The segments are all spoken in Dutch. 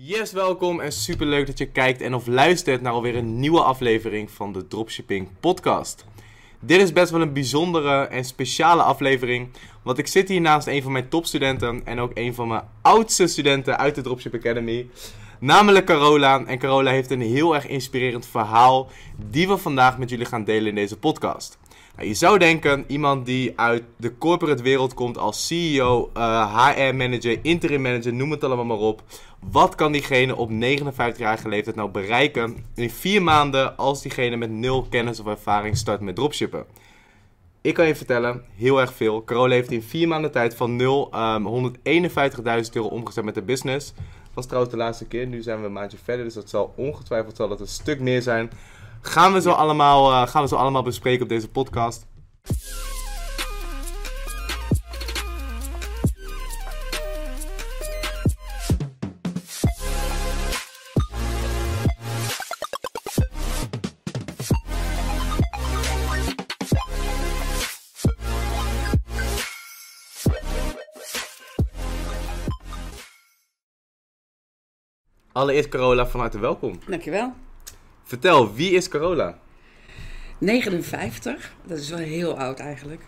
Yes, welkom en super leuk dat je kijkt en of luistert naar alweer een nieuwe aflevering van de Dropshipping Podcast. Dit is best wel een bijzondere en speciale aflevering, want ik zit hier naast een van mijn topstudenten en ook een van mijn oudste studenten uit de Dropship Academy, namelijk Carola. En Carola heeft een heel erg inspirerend verhaal die we vandaag met jullie gaan delen in deze podcast. Nou, je zou denken, iemand die uit de corporate wereld komt als CEO, HR-manager, eh, interim manager, noem het allemaal maar op. Wat kan diegene op 59-jarige leeftijd nou bereiken in vier maanden als diegene met nul kennis of ervaring start met dropshippen? Ik kan je vertellen, heel erg veel. Carola heeft in vier maanden tijd van 0 um, 151.000 euro omgezet met de business. Dat was trouwens de laatste keer. Nu zijn we een maandje verder, dus dat zal ongetwijfeld zal dat een stuk meer zijn. Gaan we zo, allemaal, uh, gaan we zo allemaal bespreken op deze podcast. Allereerst Carola, van harte welkom. Dankjewel. Vertel, wie is Carola? 59, dat is wel heel oud eigenlijk.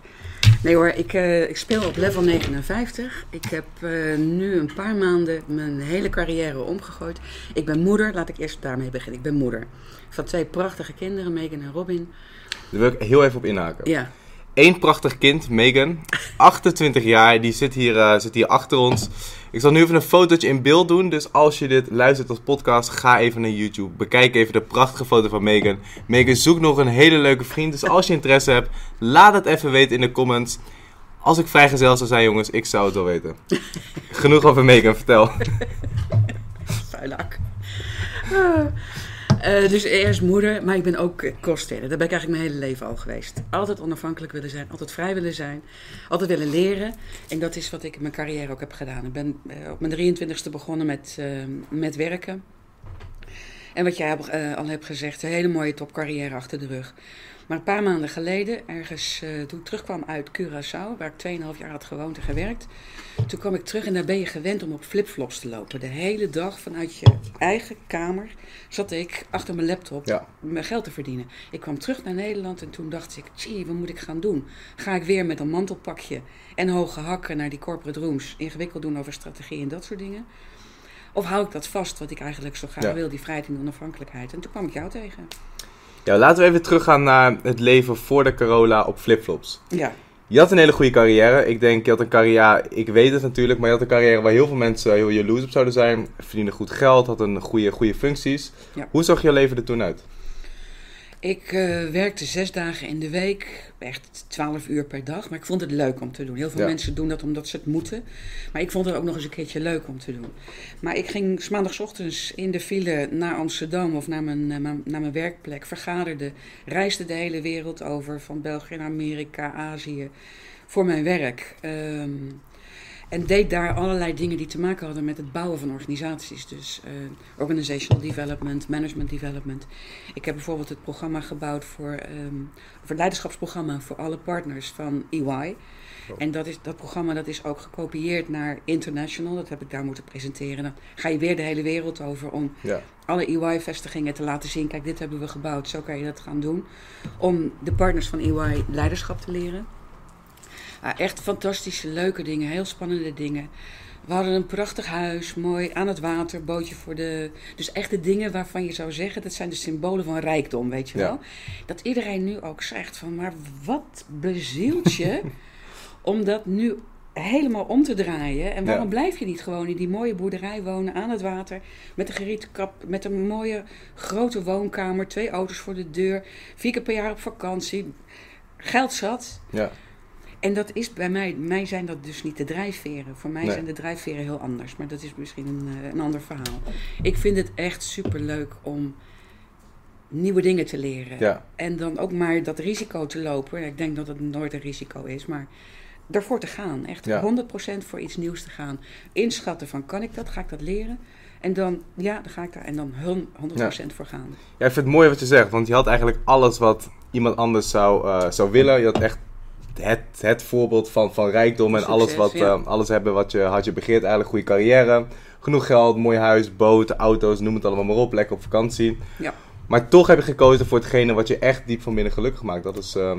Nee hoor, ik, uh, ik speel op level 59. Ik heb uh, nu een paar maanden mijn hele carrière omgegooid. Ik ben moeder, laat ik eerst daarmee beginnen. Ik ben moeder van twee prachtige kinderen, Megan en Robin. Daar wil ik heel even op inhaken. Ja. Eén prachtig kind, Megan, 28 jaar, die zit hier, uh, zit hier achter ons. Ik zal nu even een fotootje in beeld doen. Dus als je dit luistert als podcast, ga even naar YouTube. Bekijk even de prachtige foto van Megan. Megan zoekt nog een hele leuke vriend. Dus als je interesse hebt, laat het even weten in de comments. Als ik vrijgezel zou zijn, jongens, ik zou het wel weten. Genoeg over Megan, vertel. Vuilak. Uh, dus eerst moeder, maar ik ben ook kostwinner. Daar ben ik eigenlijk mijn hele leven al geweest. Altijd onafhankelijk willen zijn, altijd vrij willen zijn, altijd willen leren. En dat is wat ik in mijn carrière ook heb gedaan. Ik ben uh, op mijn 23ste begonnen met, met werken. En wat jij al hebt gezegd, een hele mooie topcarrière achter de rug. Maar een paar maanden geleden, ergens uh, toen ik terugkwam uit Curaçao, waar ik 2,5 jaar had gewoond en gewerkt. Toen kwam ik terug en daar ben je gewend om op flipflops te lopen. De hele dag vanuit je eigen kamer zat ik achter mijn laptop ja. mijn geld te verdienen. Ik kwam terug naar Nederland en toen dacht ik, tjie, wat moet ik gaan doen? Ga ik weer met een mantelpakje en hoge hakken naar die corporate rooms, ingewikkeld doen over strategie en dat soort dingen? Of hou ik dat vast, wat ik eigenlijk zo graag Ja. wil, die vrijheid en onafhankelijkheid? En toen kwam ik jou tegen. Ja, laten we even teruggaan naar het leven voor de Carola op flipflops. Ja. Je had een hele goede carrière. Ik denk, je had een carrière, ik weet het natuurlijk, maar je had een carrière waar heel veel mensen heel jaloers op zouden zijn. Verdiende goed geld, had een goede, goede functies. Ja. Hoe zag je leven er toen uit? Ik uh, werkte zes dagen in de week, echt twaalf uur per dag. Maar ik vond het leuk om te doen. Heel veel Ja. mensen doen dat omdat ze het moeten. Maar ik vond het ook nog eens een keertje leuk om te doen. Maar ik ging 's maandagochtends in de file naar Amsterdam of naar mijn, naar mijn, naar mijn werkplek. Vergaderde, reisde de hele wereld over, van België naar Amerika, Azië, voor mijn werk. Ehm, en deed daar allerlei dingen die te maken hadden met het bouwen van organisaties. Dus uh, organizational development, management development. Ik heb bijvoorbeeld het programma gebouwd voor, um, het leiderschapsprogramma voor alle partners van EY. Oh. En dat, is, dat programma dat is ook gekopieerd naar International. Dat heb ik daar moeten presenteren. Dan ga je weer de hele wereld over om Ja. alle EY-vestigingen te laten zien. Kijk, dit hebben we gebouwd, zo kan je dat gaan doen. Om de partners van EY leiderschap te leren. Uh, echt fantastische, leuke dingen, heel spannende dingen. We hadden een prachtig huis, mooi aan het water, bootje voor de. Dus echt de dingen waarvan je zou zeggen, dat zijn de symbolen van rijkdom, weet je Ja. wel. Dat iedereen nu ook zegt van, maar wat bezielt je om dat nu helemaal om te draaien? En waarom Ja. blijf je niet gewoon in die mooie boerderij wonen aan het water, met een gerieten kap, met een mooie grote woonkamer, twee auto's voor de deur, vier keer per jaar op vakantie, geld zat. Ja. En dat is bij mij, mij zijn dat dus niet de drijfveren. Voor mij Nee. zijn de drijfveren heel anders. Maar dat is misschien een, eh, een ander verhaal. Ik vind het echt superleuk om nieuwe dingen te leren. Ja. En dan ook maar dat risico te lopen. Ik denk dat het nooit een risico is, maar daarvoor te gaan. Echt Ja. 100% voor iets nieuws te gaan. Inschatten van, kan ik dat? Ga ik dat leren? En dan, ja, dan ga ik daar en dan hun 100% voor gaan. Ja, ik vind het mooi wat je zegt, want je had eigenlijk alles wat iemand anders zou, eh, zou willen. Je had echt het, het voorbeeld van, van rijkdom en Succes, alles, wat, ja. eh, alles hebben wat je had je begeerd. Eigenlijk goede carrière, genoeg geld, mooi huis, boot, auto's, noem het allemaal maar op. Lekker op vakantie. Ja. Maar toch heb je gekozen voor hetgene wat je echt diep van binnen gelukkig maakt. Dat is... ehm,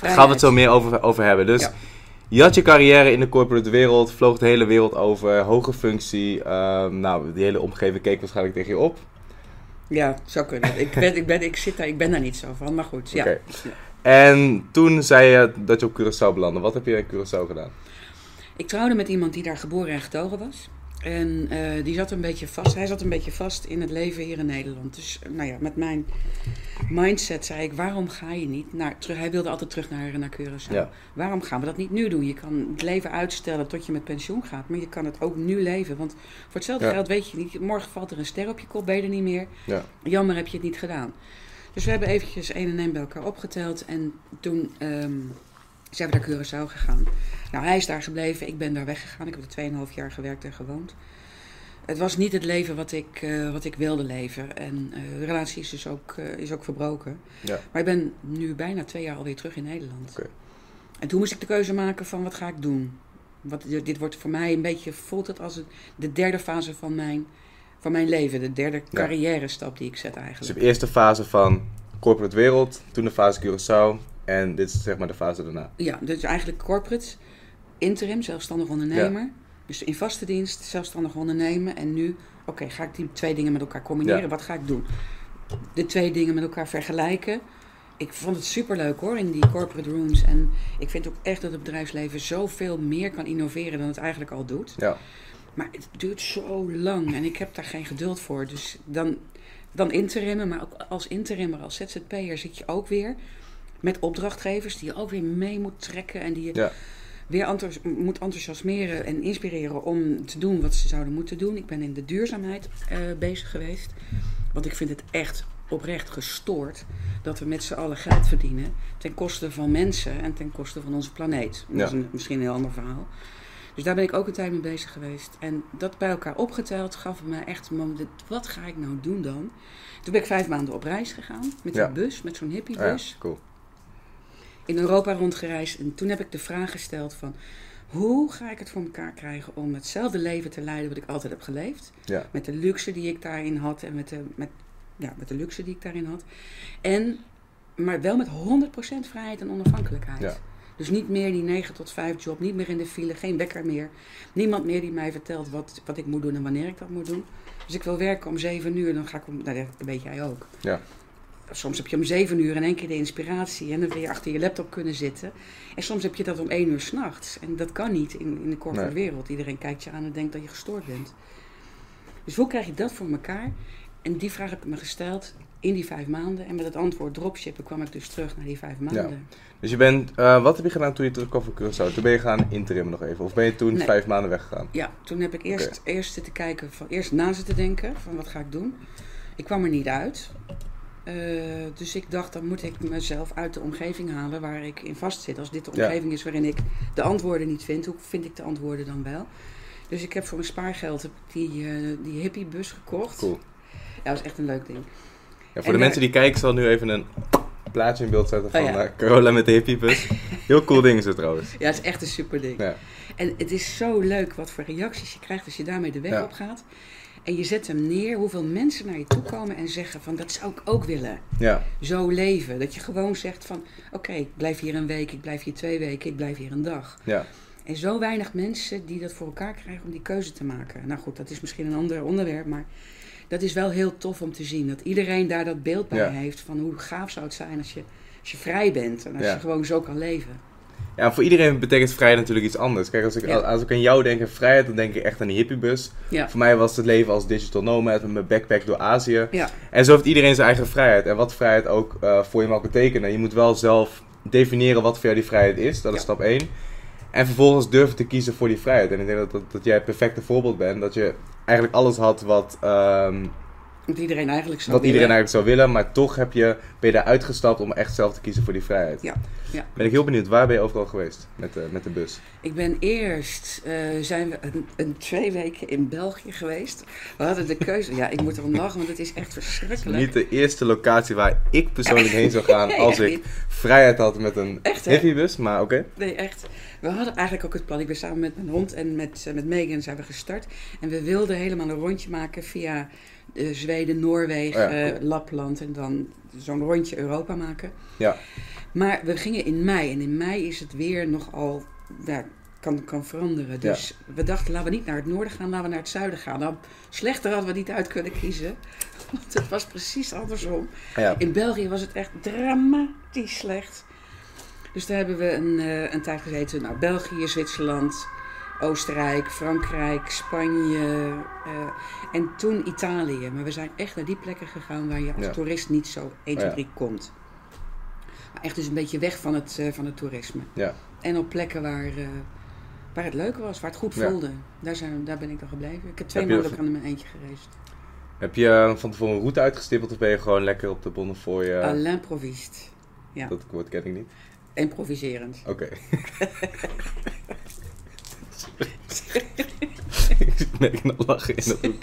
Daar gaan we het zo meer over, over hebben. Dus Ja. je had je carrière in de corporate wereld, vloog de hele wereld over, hoge functie. ehm, nou, die hele omgeving keek waarschijnlijk tegen je op. Ja, zou kunnen. Ik, ben, ik, ben, ik, zit daar, ik ben daar niet zo van, maar goed. Ja. En toen zei je dat je op Curaçao belandde. Wat heb je in Curaçao gedaan? Ik trouwde met iemand die daar geboren en getogen was. En eh, die zat een beetje vast. Hij zat een beetje vast in het leven hier in Nederland. Dus eh, nou ja, met mijn mindset zei ik: waarom ga je niet naar terug? Hij wilde altijd terug naar, naar Curaçao. Ja. Waarom gaan we dat niet nu doen? Je kan het leven uitstellen tot je met pensioen gaat, maar je kan het ook nu leven. Want voor hetzelfde Ja. geld weet je niet. Morgen valt er een ster op je kop, ben je er niet meer. Ja. Jammer heb je het niet gedaan. Dus we hebben eventjes één en één bij elkaar opgeteld. En toen ehm, zijn we naar Curaçao gegaan. Nou, hij is daar gebleven. Ik ben daar weggegaan. Ik heb er 2,5 jaar gewerkt en gewoond. Het was niet het leven wat ik, eh, wat ik wilde leven. En eh, de relatie is dus ook, eh, is ook verbroken. Ja. Maar ik ben nu bijna twee jaar alweer terug in Nederland. Oké. En toen moest ik de keuze maken van wat ga ik doen. Wat, dit wordt voor mij een beetje, voelt het als het, de derde fase van mijn, van mijn leven. De derde carrière stap die ik zet Dus eigenlijk. de eerste fase van corporate wereld, toen de fase Curaçao en dit is zeg maar de fase daarna. Ja, dus eigenlijk corporate, interim, zelfstandig ondernemer. Dus in vaste dienst, zelfstandig ondernemen. En nu, oké, ga ik die twee dingen met elkaar combineren? Ja. Wat ga ik doen? De twee dingen met elkaar vergelijken. Ik vond het superleuk hoor, in die corporate rooms. En ik vind ook echt dat het bedrijfsleven zoveel meer kan innoveren dan het eigenlijk al doet. Ja. Maar het duurt zo lang en ik heb daar geen geduld voor. Dus dan, dan interimmen, maar ook als interimmer, als ZZP'er zit je ook weer met opdrachtgevers die je ook weer mee moet trekken. En die je Ja. weer enthous- moet enthousiasmeren en inspireren om te doen wat ze zouden moeten doen. Ik ben in de duurzaamheid eh, bezig geweest. Want ik vind het echt oprecht gestoord dat we met z'n allen geld verdienen ten koste van mensen en ten koste van onze planeet. Dat Ja. is een, misschien een heel ander verhaal. Dus daar ben ik ook een tijd mee bezig geweest. En dat bij elkaar opgeteld gaf me echt een moment, wat ga ik nou doen dan? Toen ben ik vijf maanden op reis gegaan met Ja. een bus, met zo'n Ah ja, hippiebus cool. in Europa rondgereisd. En toen heb ik de vraag gesteld van... Hoe ga ik het voor elkaar krijgen om hetzelfde leven te leiden wat ik altijd heb geleefd? Ja. Met de luxe die ik daarin had en met de, met, ja, met de luxe die ik daarin had. En, maar wel met 100% vrijheid en onafhankelijkheid. Ja. Dus niet meer die 9 tot 5 job, niet meer in de file, geen wekker meer. Niemand meer die mij vertelt wat, wat ik moet doen en wanneer ik dat moet doen. Dus ik wil werken om 7 uur, dan ga ik om, nou dat weet jij ook. Ja. Soms heb je om 7 uur in één keer de inspiratie en dan wil je achter je laptop kunnen zitten. En soms heb je dat om 1 uur s'nachts. En dat kan niet in, in de corporate Nee. wereld. Iedereen kijkt je aan en denkt dat je gestoord bent. Dus hoe krijg je dat voor elkaar? En die vraag heb ik me gesteld in die vijf maanden. En met het antwoord dropshippen kwam ik dus terug naar die vijf maanden. Dus je bent, eh, wat heb je gedaan toen je terugkwam van Curaçao? Toen ben je gaan interim nog even? Of ben je toen Nee. vijf maanden weggegaan? Ja, toen heb ik eerst, eerst zitten kijken, van, eerst na zitten denken van wat ga ik doen. Ik kwam er niet uit. Eh, dus ik dacht, dan moet ik mezelf uit de omgeving halen waar ik in vastzit. Als dit de Ja. omgeving is waarin ik de antwoorden niet vind, hoe vind ik de antwoorden dan wel? Dus ik heb voor mijn spaargeld heb ik die, eh, die hippiebus gekocht. Cool. Ja, dat was echt een leuk ding. Ja, voor En, de eh, mensen die kijken, zal nu even een plaatje in beeld zetten van Oh ja. eh, Carola met de hippiebus. Heel cool ding is het trouwens. Ja, het is echt een super ding. Ja. En het is zo leuk wat voor reacties je krijgt als je daarmee de weg Ja. op gaat. En je zet hem neer, hoeveel mensen naar je toe komen en zeggen van dat zou ik ook willen. Ja, Zo leven. Dat je gewoon zegt van oké, ik blijf hier een week, ik blijf hier twee weken, ik blijf hier een dag. ja. En zo weinig mensen die dat voor elkaar krijgen om die keuze te maken. Nou goed, dat is misschien een ander onderwerp, maar dat is wel heel tof om te zien. Dat iedereen daar dat beeld bij Ja. heeft van hoe gaaf zou het zijn als je, als je vrij bent. En als Ja. je gewoon zo kan leven. Ja, voor iedereen betekent vrijheid natuurlijk iets anders. Kijk, als ik, Ja. als ik aan jou denk aan vrijheid, dan denk ik echt aan die hippiebus. Ja. Voor mij was het leven als digital nomad met mijn backpack door Azië. Ja, En zo heeft iedereen zijn eigen vrijheid. En wat vrijheid ook eh, voor je mag betekenen. Je moet wel zelf definiëren wat voor jou die vrijheid is. Dat is Ja. stap 1. En vervolgens durven te kiezen voor die vrijheid. En ik denk dat, dat, dat jij het perfecte voorbeeld bent. Dat je eigenlijk alles had wat, ehm, Wat iedereen eigenlijk zou wat iedereen willen. eigenlijk zou willen, maar toch heb je, ben je daar uitgestapt om echt zelf te kiezen voor die vrijheid. Ja, ja. Ben ik heel benieuwd, waar ben je overal geweest met de, met de bus? Ik ben eerst, eh, zijn we een, een twee weken in België geweest. We hadden de keuze, ja ik moet erom lachen, want het is echt verschrikkelijk. Niet de eerste locatie waar ik persoonlijk heen zou gaan Nee, als ik niet. vrijheid had met een Echt, hè? heavy bus, maar oké. Nee, echt. We hadden eigenlijk ook het plan. Ik ben samen met mijn hond en met, eh, met Megan zijn we gestart. En we wilden helemaal een rondje maken via Zweden, Noorwegen, Oh ja, cool. eh, Lapland en dan zo'n rondje Europa maken. Ja. Maar we gingen in mei en in mei is het weer nogal, ja, kan, kan veranderen. Dus we dachten, laten we niet naar het noorden gaan, laten we naar het zuiden gaan. Nou, slechter hadden we niet uit kunnen kiezen. Want het was precies andersom. Ja. In België was het echt dramatisch slecht. Dus daar hebben we een, eh, een tijd gezeten. Nou, België, Zwitserland, Oostenrijk, Frankrijk, Spanje eh, en toen Italië. Maar we zijn echt naar die plekken gegaan waar je als Ja. toerist niet zo 1, 2, Ja. 3 komt. Maar echt dus een beetje weg van het, eh, van het toerisme. Ja. En op plekken waar, eh, waar het leuk was, waar het goed voelde. Daar, zijn, daar ben ik dan gebleven. Ik heb twee Heb je- maanden ook aan mijn eentje gereisd. Heb je van tevoren een route uitgestippeld of ben je gewoon lekker op de Bonnefoy? À Uh, l'improviste. ja. Dat woord ken ik niet. Improviserend. Oké. ik merk een lachen in dat hoek.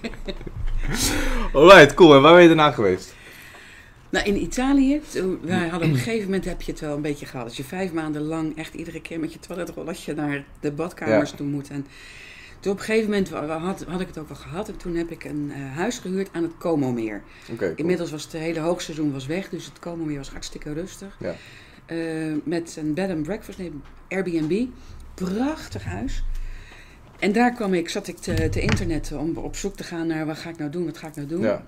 Alright, cool. En waar ben je daarna geweest? Nou, in Italië, wij hadden op een gegeven moment heb je het wel een beetje gehad. Als je vijf maanden lang echt iedere keer met je toiletrolletje naar de badkamers Ja. toe moet. En toen op een gegeven moment had, had ik het ook wel gehad. En toen heb ik een eh, huis gehuurd aan het Como-meer. Cool. Inmiddels was het hele hoogseizoen was weg, dus het Como-meer was hartstikke rustig. Ja. Eh, met een bed and breakfast, nee, Airbnb. Prachtig huis. En daar kwam ik, zat ik te, te internetten om op zoek te gaan naar wat ga ik nou doen, wat ga ik nou doen. Ja.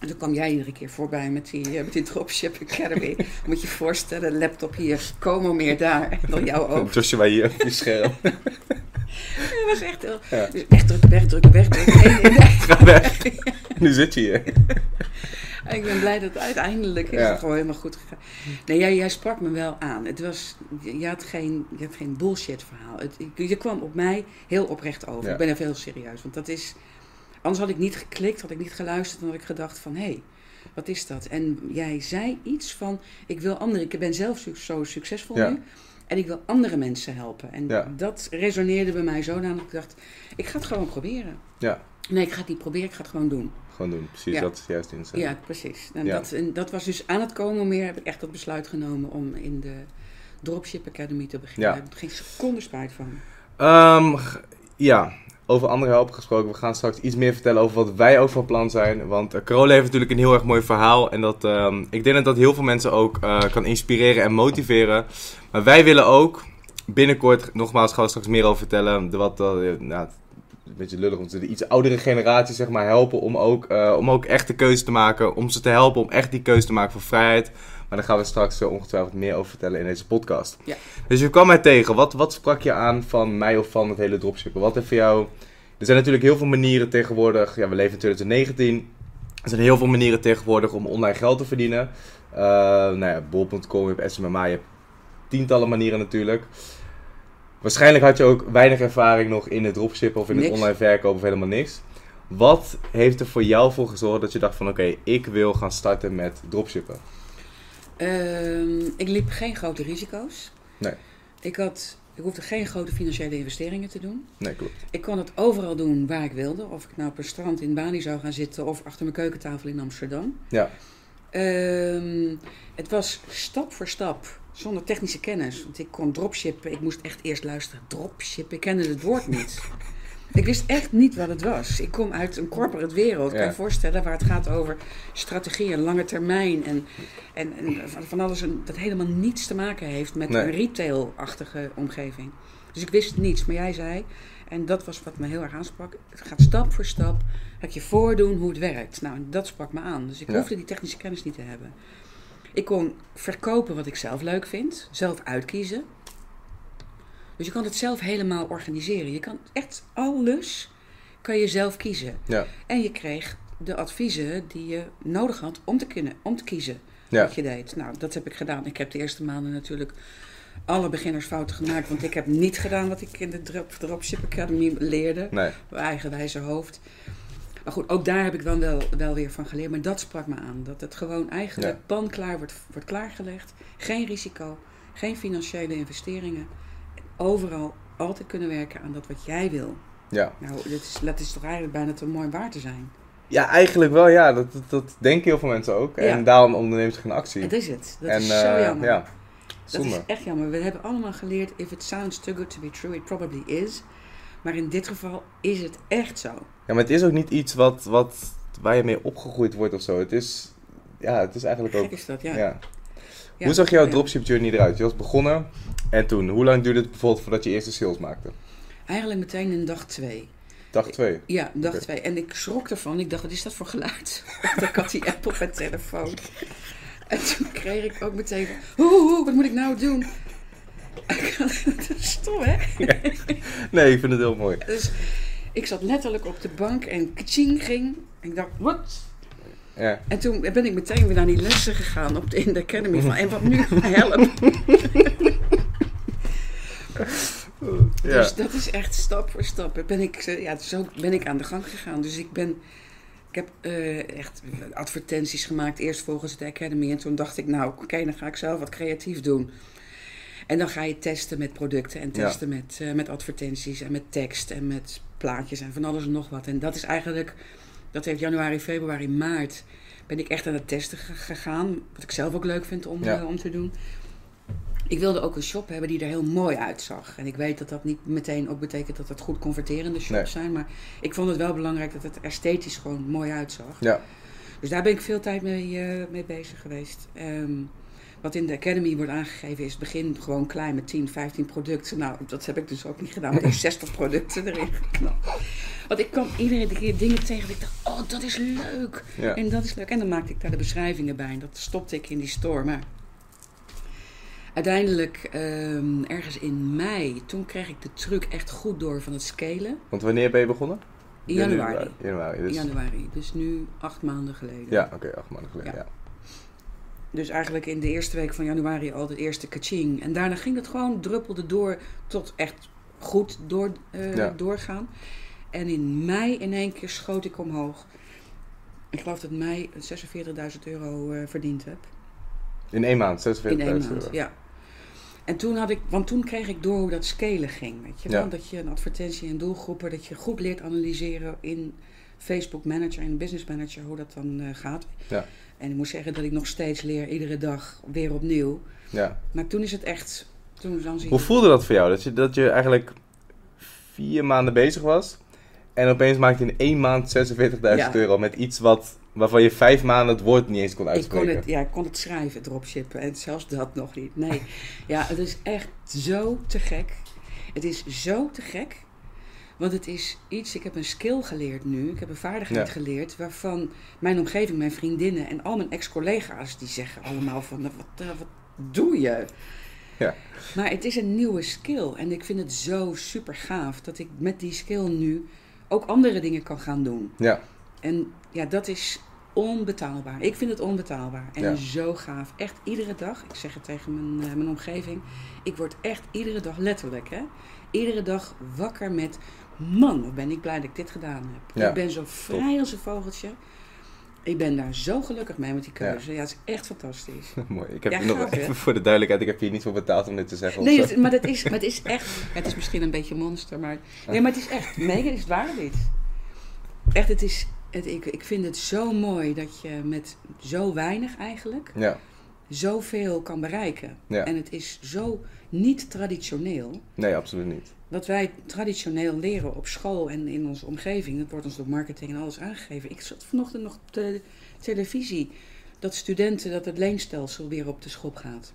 En toen kwam jij iedere keer voorbij met die, eh, met die Dropship Academy. Moet je je voorstellen, laptop hier, Como meer daar. En dan jou ook. Joshua hier op je scherm. Dat was echt heel... Ja. Dus wegdrukken, wegdrukken, wegdrukken. Nee, nee, nee. Ga weg. nu zit je hier. Ik ben blij dat uiteindelijk is Ja. het gewoon helemaal goed gegaan. Nee, jij, jij sprak me wel aan. Het was, je, had geen, je had geen bullshit verhaal. Het, je, je kwam op mij heel oprecht over. Ja. Ik ben even heel serieus. Want dat is... Anders had ik niet geklikt, had ik niet geluisterd. Dan had ik gedacht van, hé, hey, wat is dat? En jij zei iets van, ik wil anderen... Ik ben zelf zo succesvol Ja. nu. En ik wil andere mensen helpen. En dat resoneerde bij mij zodanig. dat Ik dacht, ik ga het gewoon proberen. Ja. Nee, ik ga het niet proberen, ik ga het gewoon doen. Gewoon doen. Precies, Ja. dat is juist in zijn. Ja, precies. En, Ja. Dat, en dat was dus aan het komen meer, heb ik echt dat besluit genomen om in de Dropship Academy te beginnen. Ja. Ik heb er geen seconde spijt van. Ehm, ja, over andere helpen gesproken. We gaan straks iets meer vertellen over wat wij ook van plan zijn. Want uh, Carola heeft natuurlijk een heel erg mooi verhaal. En dat, ehm, ik denk dat dat heel veel mensen ook eh, kan inspireren en motiveren. Maar wij willen ook binnenkort, nogmaals gaan we straks meer over vertellen. De wat, eh, nou, een beetje lullig, want de iets oudere generatie zeg maar helpen om ook, eh, om ook echt de keuze te maken. Om ze te helpen om echt die keuze te maken voor vrijheid. Maar daar gaan we straks eh, ongetwijfeld meer over vertellen in deze podcast. Ja. Dus je kwam mij tegen. Wat, wat sprak je aan van mij of van het hele dropshippen? Wat heeft voor jou... Er zijn natuurlijk heel veel manieren tegenwoordig. Ja, we leven in 2019. Er zijn heel veel manieren tegenwoordig om online geld te verdienen. Eh nou ja, bol.com, je hebt SMMA, je hebt tientallen manieren natuurlijk. Waarschijnlijk had je ook weinig ervaring nog in het dropshippen of in het online verkopen of helemaal niks. Wat heeft er voor jou voor gezorgd dat je dacht van oké, ik wil gaan starten met dropshippen? Ehm, ik liep geen grote risico's. Nee. Ik, had, ik hoefde geen grote financiële investeringen te doen. Nee, klopt. Ik kon het overal doen waar ik wilde. Of ik nou op een strand in Bali zou gaan zitten of achter mijn keukentafel in Amsterdam. Ja. Ehm, het was stap voor stap, zonder technische kennis. Want ik kon dropshippen. Ik moest echt eerst luisteren. Dropshippen, ik kende het woord niet. ik wist echt niet wat het was. Ik kom uit een corporate wereld. Ik Ja. kan je voorstellen waar het gaat over strategieën, lange termijn. En, en, en van- alles dat helemaal niets te maken heeft met Nee. een retail-achtige omgeving. Dus ik wist niets. Maar jij zei, en dat was wat me heel erg aansprak. Het gaat stap voor stap. Het je voordoen hoe het werkt. Nou, en dat sprak me aan. Dus ik Ja. hoefde die technische kennis niet te hebben. Ik kon verkopen wat ik zelf leuk vind. Zelf uitkiezen. Dus je kan het zelf helemaal organiseren. Je kan echt alles kan je zelf kiezen. Ja. En je kreeg de adviezen die je nodig had om te kunnen, om te kiezen Ja. wat je deed. Nou, dat heb ik gedaan. Ik heb de eerste maanden natuurlijk alle beginnersfouten gemaakt. Want ik heb niet gedaan wat ik in de Drop, Dropship Academy leerde. Nee. Mijn eigenwijze hoofd. Maar goed, ook daar heb ik dan wel, wel weer van geleerd. Maar dat sprak me aan. Dat het gewoon eigenlijk Ja. pan klaar wordt, wordt klaargelegd. Geen risico, geen financiële investeringen. Overal altijd kunnen werken aan dat wat jij wil. Ja. Nou, dat is, dat is toch eigenlijk bijna te mooi om waar te zijn. ja, eigenlijk wel ja. Dat, dat, dat denken heel veel mensen ook. Ja. En daarom ondernemen ze geen actie. Dat is het. Dat en is eh, zo jammer. ja, Dat is echt jammer. We hebben allemaal geleerd, if it sounds too good to be true, it probably is. Maar in dit geval is het echt zo. Ja, maar het is ook niet iets wat, wat, waar je mee opgegroeid wordt of zo. Het is, ja, het is eigenlijk ook... Gek is dat, ja. Ja. Ja. Hoe zag jouw dropship journey eruit? Je was begonnen en toen. Hoe lang duurde het bijvoorbeeld voordat je eerste sales maakte? Eigenlijk meteen in dag twee. Dag twee. Ja, dag Oké. twee. En ik schrok ervan. Ik dacht, wat is dat voor geluid? Ik had die app op mijn telefoon. En toen kreeg ik ook meteen, hoe, hoe, wat moet ik nou doen? Dat is stom, hè? Nee, ik vind het heel mooi. Dus ik zat letterlijk op de bank en kaching ging. En ik dacht, wat? Ja. En toen ben ik meteen weer naar die lessen gegaan op de, in de Academy. Van, en wat nu? Help. Ja. Dus dat is echt stap voor stap. Ben ik, eh, ja, zo ben ik aan de gang gegaan. Dus ik ben... Ik heb eh, echt advertenties gemaakt, eerst volgens de Academy. En toen dacht ik, nou, oké, dan ga ik zelf wat creatief doen. En dan ga je testen met producten en Ja. testen met, eh, met advertenties en met tekst en met plaatjes en van alles en nog wat. En dat is eigenlijk, dat heeft januari, februari, maart, ben ik echt aan het testen ge- gegaan. Wat ik zelf ook leuk vind om, Ja. eh, om te doen. Ik wilde ook een shop hebben die er heel mooi uitzag. En ik weet dat dat niet meteen ook betekent dat het goed converterende shops Nee. zijn. Maar ik vond het wel belangrijk dat het esthetisch gewoon mooi uitzag. Ja. Dus daar ben ik veel tijd mee, eh, mee bezig geweest. Ehm, wat in de Academy wordt aangegeven is begin gewoon klein met 10, 15 producten. Nou, dat heb ik dus ook niet gedaan. Die 60 producten erin geknapt. Want ik kwam iedere keer dingen tegen. en Ik dacht, oh, dat is leuk. Ja. En dat is leuk. En dan maakte ik daar de beschrijvingen bij. En dat stopte ik in die store. Maar uiteindelijk, ehm, ergens in mei, toen kreeg ik de truc echt goed door van het scalen. Want wanneer ben je begonnen? In januari. Januari. Dus... januari. Dus nu acht maanden geleden. Ja, oké, acht maanden geleden. Ja. Ja. Dus eigenlijk in de eerste week van januari al de eerste kaching. En daarna ging het gewoon, druppelde door tot echt goed door, eh, Ja. doorgaan. En in mei in één keer schoot ik omhoog. Ik geloof dat mei 46.000 euro eh, verdiend heb. In één maand, 46.000 In één maand, euro. ja. En toen had ik, want toen kreeg ik door hoe dat scalen ging. Weet je? Ja. Dat je een advertentie en doelgroepen, dat je goed leert analyseren in Facebook Manager en Business Manager, hoe dat dan eh, gaat. Ja. En ik moet zeggen dat ik nog steeds leer, iedere dag weer opnieuw. Ja. Maar toen is het echt, toen dan zie. Hoe voelde dat voor jou? Dat je, dat je eigenlijk vier maanden bezig was en opeens maakte je in één maand 46.000 Ja. euro met iets wat, waarvan je vijf maanden het woord niet eens kon ik kon uitspreken. het, ja, ik kon het schrijven, dropshippen. En zelfs dat nog niet. Nee. Ja, het is echt zo te gek. Het is zo te gek. Want het is iets, ik heb een skill geleerd nu. Ik heb een vaardigheid Ja. geleerd waarvan mijn omgeving, mijn vriendinnen en al mijn ex-collega's, die zeggen allemaal van, wat, eh, wat doe je? Ja. Maar het is een nieuwe skill. En ik vind het zo super gaaf dat ik met die skill nu ook andere dingen kan gaan doen. Ja, En ja, dat is onbetaalbaar. Ik vind het onbetaalbaar. En Ja. zo gaaf. Echt iedere dag. Ik zeg het tegen mijn, eh, mijn omgeving. Ik word echt iedere dag, letterlijk hè. Iedere dag wakker met... Man, wat ben ik blij dat ik dit gedaan heb. Ja, Ik ben zo vrij als een vogeltje. Ik ben daar zo gelukkig mee met die keuze. Ja, het is echt fantastisch. mooi. Ik heb Ja, nog even voor de duidelijkheid, ik heb hier niet voor betaald om dit te zeggen. Nee, het- maar, dat is, maar het is echt... Het is misschien een beetje monster, maar... Nee, maar het is echt... Mega is het waar niet. Echt, het is... Het, ik, ik vind het zo mooi dat je met zo weinig eigenlijk... Ja, zoveel kan bereiken. Ja. En het is zo niet traditioneel. nee, absoluut niet. Wat wij traditioneel leren op school en in onze omgeving, dat wordt ons door marketing en alles aangegeven. Ik zat vanochtend nog op de televisie dat studenten, dat het leenstelsel weer op de schop gaat.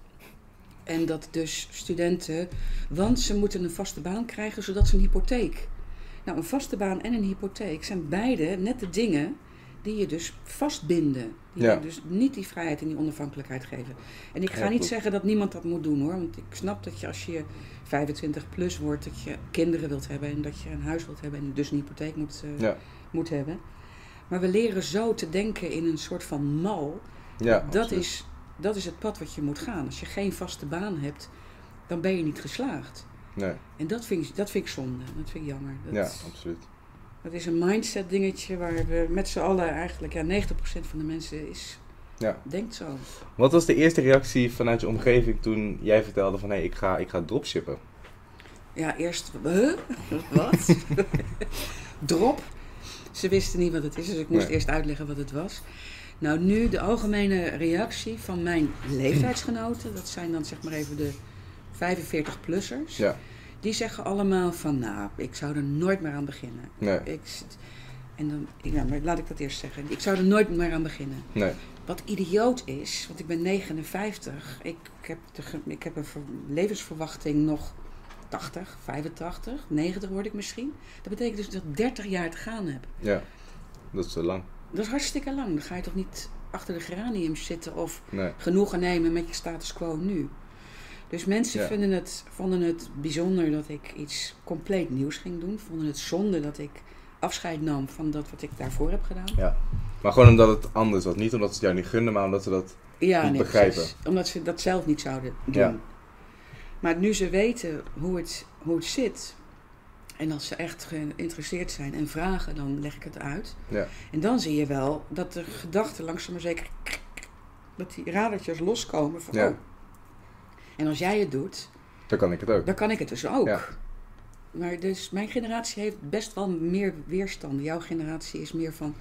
En dat dus studenten, want ze moeten een vaste baan krijgen zodat ze een hypotheek. Nou, een vaste baan en een hypotheek zijn beide net de dingen die je dus vastbinden. Die Ja. je dus niet die vrijheid en die onafhankelijkheid geven. En ik ga Ja, niet zeggen dat niemand dat moet doen hoor. Want ik snap dat je als je 25 plus wordt, dat je kinderen wilt hebben en dat je een huis wilt hebben en dus een hypotheek moet, eh, Ja, moet hebben. Maar we leren zo te denken in een soort van mal. ja dat, absoluut. is, dat is het pad wat je moet gaan. Als je geen vaste baan hebt, dan ben je niet geslaagd. Nee, En dat vind ik, dat vind ik zonde. Dat vind ik jammer. Dat, ja, absoluut. Dat is een mindset dingetje waar we met z'n allen eigenlijk, ja, 90% van de mensen is, Ja. denkt zo. Wat was de eerste reactie vanuit je omgeving toen jij vertelde van hé, hey, ik, ga, ik ga dropshippen? Ja, eerst, huh? Wat? Drop. Ze wisten niet wat het is, dus ik moest Nee. eerst uitleggen wat het was. Nou, nu de algemene reactie van mijn leeftijdsgenoten, dat zijn dan zeg maar even de 45-plussers, Ja. die zeggen allemaal van, nou, ik zou er nooit meer aan beginnen. Nee, Ik, en dan, ja, maar laat ik dat eerst zeggen. Ik zou er nooit meer aan beginnen. nee. Wat idioot is, want ik ben 59. Ik heb, de, ik heb een ver- levensverwachting nog 80, 85, 90 word ik misschien. Dat betekent dus dat ik 30 jaar te gaan heb. Ja, dat is te lang. Dat is hartstikke lang. Dan ga je toch niet achter de geraniums zitten of Nee, genoegen nemen met je status quo nu. Dus mensen Ja. vinden het, vonden het bijzonder dat ik iets compleet nieuws ging doen. Vonden het zonde dat ik afscheid nam van dat wat ik daarvoor heb gedaan. ja. Maar gewoon omdat het anders was. Niet omdat ze het jou niet gunden, maar omdat ze dat... Ja, niet nee, begrijpen. precies. Omdat ze dat zelf niet zouden doen. Ja. Maar nu ze weten hoe het, hoe het zit. En als ze echt geïnteresseerd zijn en vragen, dan leg ik het uit. Ja. En dan zie je wel dat de gedachten langzaam maar zeker... Dat die radertjes loskomen van... Ja. Oh. En als jij het doet, Dan kan ik het ook. dan kan ik het dus ook. Ja. Maar dus mijn generatie heeft best wel meer weerstand. Jouw generatie is meer van...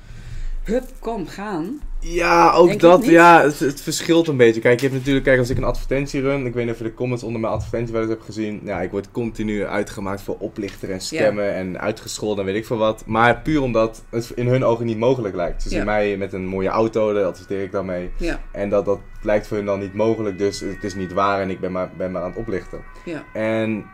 Hup, kom, gaan. Ja, ook Denk dat. Ja, het, het verschilt een beetje. Kijk, je hebt natuurlijk, kijk, als ik een advertentie run, ik weet niet of je de comments onder mijn advertentie wel eens hebt gezien. Ja, ik word continu uitgemaakt voor oplichter en scammen en uitgescholden en weet ik veel wat. Maar puur omdat het in hun ogen niet mogelijk lijkt. Ze zien mij met een mooie auto, daar adverteer ik dan mee. Ja, En dat, dat lijkt voor hun dan niet mogelijk, dus het is niet waar en ik ben maar, ben maar aan het oplichten. ja. En,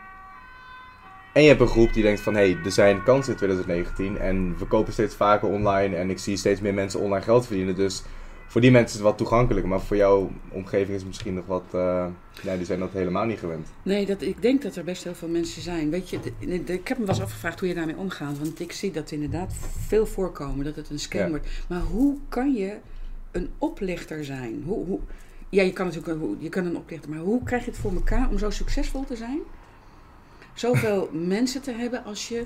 en je hebt een groep die denkt van, hé, hey, er zijn kansen in 2019 en we kopen steeds vaker online en ik zie steeds meer mensen online geld verdienen. Dus voor die mensen is het wat toegankelijker, maar voor jouw omgeving is het misschien nog wat, eh, ja, die zijn dat helemaal niet gewend. Nee, dat, ik denk dat er best heel veel mensen zijn. Weet je, ik heb me wel eens afgevraagd hoe je daarmee omgaat. Want ik zie dat inderdaad veel voorkomen, dat het een scam Ja. wordt. Maar hoe kan je een oplichter zijn? Hoe, hoe, ja, je kan natuurlijk je kan een oplichter, maar hoe krijg je het voor elkaar om zo succesvol te zijn? Zoveel mensen te hebben als je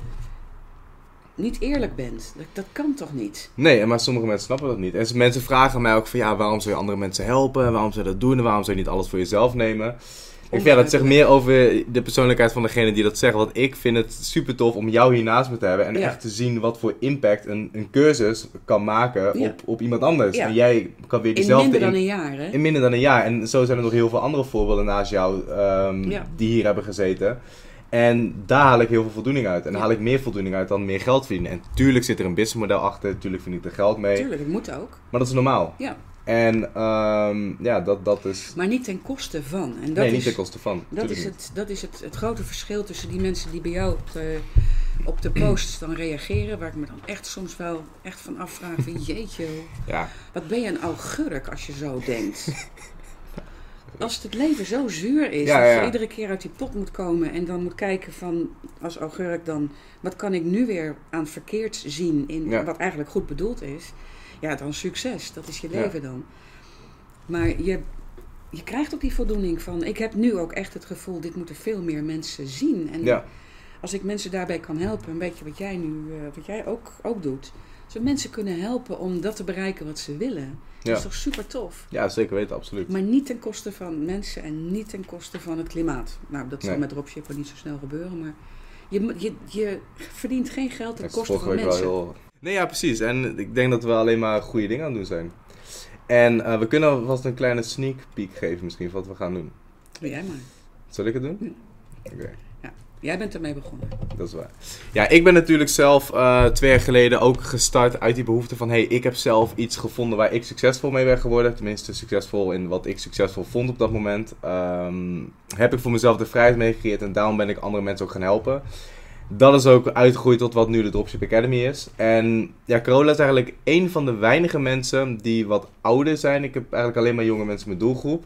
niet eerlijk bent. Dat, dat kan toch niet? Nee, maar sommige mensen snappen dat niet. En mensen vragen mij ook van, ja, waarom zou je andere mensen helpen? Waarom zou je dat doen? En waarom zou je niet alles voor jezelf nemen? Ik vind, ja, dat zegt meer over de persoonlijkheid van degene die dat zegt. Want ik vind het super tof om jou hier naast me te hebben. En Ja. echt te zien wat voor impact een, een cursus kan maken Ja. op, op iemand anders. En jij kan weer In diezelfde... minder dan in- een jaar, hè? in minder dan een jaar. En zo zijn er nog heel veel andere voorbeelden naast jou ehm, die hier hebben gezeten. En daar haal ik heel veel voldoening uit. En daar haal ik meer voldoening uit dan meer geld verdienen. En tuurlijk zit er een businessmodel achter. Tuurlijk verdien ik er geld mee. Tuurlijk, dat moet ook. Maar dat is normaal. Ja, En ehm, ja, dat, dat is... maar niet ten koste van. En dat nee, is, niet ten koste van. Dat is, het, dat is het, het grote verschil tussen die mensen die bij jou op de, op de posts dan reageren. Waar ik me dan echt soms wel echt van afvraag van jeetje, Ja, wat ben je een augurk als je zo denkt. Als het leven zo zuur is, Ja, dat ja. je iedere keer uit die pot moet komen en dan moet kijken van, als augurk dan, wat kan ik nu weer aan verkeerd zien in Ja. wat eigenlijk goed bedoeld is. Ja, dan succes, dat is je leven dan. Maar je, je krijgt ook die voldoening van, ik heb nu ook echt het gevoel, dit moeten veel meer mensen zien. En als ik mensen daarbij kan helpen, een beetje wat jij nu, eh, wat jij ook, ook doet. We mensen kunnen helpen om dat te bereiken wat ze willen. Dat is toch super tof. ja, zeker weten, absoluut. Maar niet ten koste van mensen en niet ten koste van het klimaat. Nou, dat zal Nee. met dropshippen niet zo snel gebeuren, maar je, je, je verdient geen geld ten koste van mensen. wel heel... Nee, ja, precies. En ik denk dat we alleen maar goede dingen aan het doen zijn. En eh, we kunnen vast een kleine sneak peek geven misschien van wat we gaan doen. Doe jij maar. Zal ik het doen? Ja. Oké. Jij bent ermee begonnen. Dat is waar. Ja, ik ben natuurlijk zelf eh, twee jaar geleden ook gestart uit die behoefte van... hey, ik heb zelf iets gevonden waar ik succesvol mee ben geworden. Tenminste, succesvol in wat ik succesvol vond op dat moment. Ehm, heb ik voor mezelf de vrijheid mee gecreëerd en daarom ben ik andere mensen ook gaan helpen. Dat is ook uitgegroeid tot wat nu de Dropship Academy is. En ja, Carola is eigenlijk een van de weinige mensen die wat ouder zijn. Ik heb eigenlijk alleen maar jonge mensen in mijn doelgroep.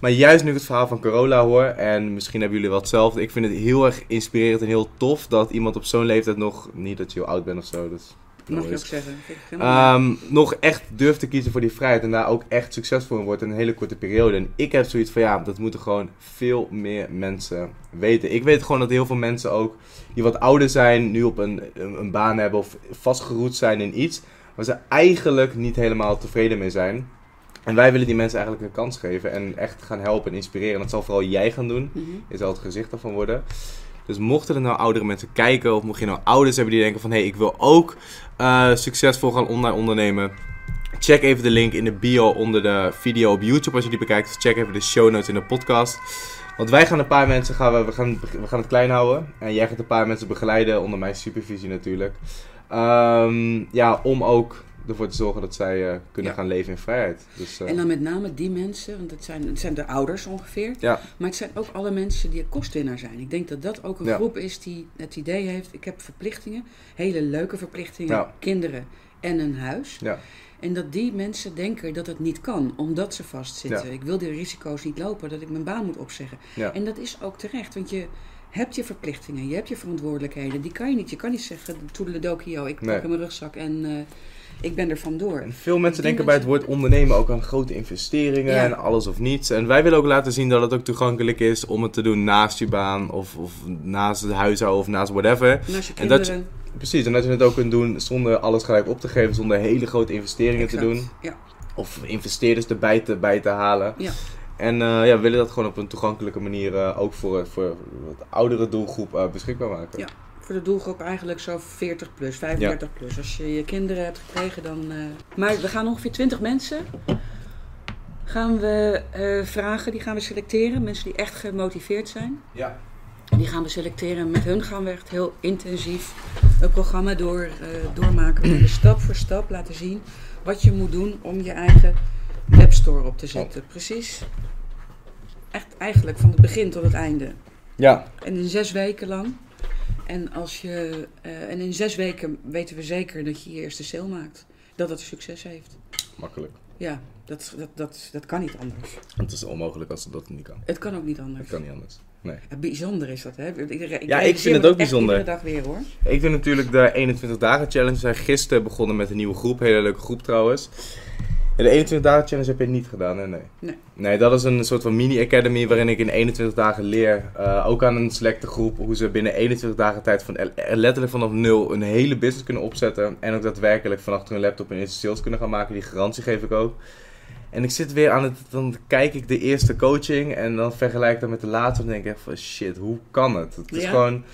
Maar juist nu ik het verhaal van Corolla hoor, en misschien hebben jullie wel hetzelfde. Ik vind het heel erg inspirerend en heel tof dat iemand op zo'n leeftijd nog, niet dat je heel oud bent of zo, dus Mag je ook zeggen. Ehm, nog echt durft te kiezen voor die vrijheid en daar ook echt succesvol in wordt in een hele korte periode. En ik heb zoiets van ja, dat moeten gewoon veel meer mensen weten. Ik weet gewoon dat heel veel mensen ook die wat ouder zijn, nu op een, een, een baan hebben of vastgeroet zijn in iets waar ze eigenlijk niet helemaal tevreden mee zijn. En wij willen die mensen eigenlijk een kans geven en echt gaan helpen en inspireren. En dat zal vooral jij gaan doen. Mhm. Je zal het gezicht ervan worden. Dus mochten er nou oudere mensen kijken, of mocht je nou ouders hebben die denken van hé, hey, ik wil ook eh, succesvol gaan online ondernemen. Check even de link in de bio onder de video op YouTube als je die bekijkt. Of check even de show notes in de podcast. Want wij gaan een paar mensen, gaan we, we, gaan, we gaan het klein houden. En jij gaat een paar mensen begeleiden, onder mijn supervisie natuurlijk. Ehm, ja, om ook ervoor te zorgen dat zij eh, kunnen Ja. gaan leven in vrijheid. Dus, eh, En dan met name die mensen, want het zijn, het zijn de ouders ongeveer. Ja. Maar het zijn ook alle mensen die kostwinnaar zijn. Ik denk dat dat ook een Ja. groep is die het idee heeft, ik heb verplichtingen, hele leuke verplichtingen, kinderen en een huis. Ja. En dat die mensen denken dat het niet kan, omdat ze vastzitten. Ja. Ik wil die risico's niet lopen, dat ik mijn baan moet opzeggen. Ja. En dat is ook terecht, want je hebt je verplichtingen, je hebt je verantwoordelijkheden. Die kan je niet. Je kan niet zeggen, toedeledokio, ik pak Nee. in mijn rugzak en eh, ik ben er vandoor. En veel mensen denken bij het woord ondernemen ook aan grote investeringen Ja. en alles of niets. En wij willen ook laten zien dat het ook toegankelijk is om het te doen naast je baan of, of naast het huishouden of naast whatever. Als je En dat kinderen... Precies, en dat je het ook kunt doen zonder alles gelijk op te geven, zonder hele grote investeringen te doen. Ja. Of investeerders erbij te, bij te halen. Ja. En eh, ja, we willen dat gewoon op een toegankelijke manier eh, ook voor, voor wat oudere doelgroep eh, beschikbaar maken. Ja. Voor de doelgroep eigenlijk zo 40 plus, 35 plus. Als je je kinderen hebt gekregen, dan. eh, Maar we gaan ongeveer 20 mensen. Gaan we eh, vragen, die gaan we selecteren. Mensen die echt gemotiveerd zijn. Ja. Die gaan we selecteren. Met hun gaan we echt heel intensief een programma door, eh, doormaken. We stap voor stap laten zien wat je moet doen om je eigen webstore op te zetten. Precies. Echt eigenlijk van het begin tot het einde. Ja. En in zes weken lang. En, als je, eh, en in zes weken weten we zeker dat je je eerste sale maakt. Dat het succes heeft. makkelijk. Ja, dat, dat, dat, dat kan niet anders. Het is onmogelijk als dat niet kan. Het kan ook niet anders. Het kan niet anders. Nee. Ja, bijzonder is dat, hè? Ik, ik, Ja, ik vind het ook bijzonder. Iedere dag weer, hoor. Ik doe natuurlijk de 21 dagen challenge. We zijn gisteren begonnen met een nieuwe groep. Hele leuke groep trouwens. De 21 dagen challenge heb je niet gedaan, hè? Nee. Nee. Nee, dat is een soort van mini-academy waarin ik in 21 dagen leer, eh, ook aan een selecte groep, hoe ze binnen 21 dagen tijd van eh, letterlijk vanaf nul een hele business kunnen opzetten. En ook daadwerkelijk van achter hun laptop een eerste sales kunnen gaan maken. Die garantie geef ik ook. En ik zit weer aan het, dan kijk ik de eerste coaching en dan vergelijk ik dat met de laatste. En denk ik echt van shit, hoe kan het? Het is Ja. gewoon,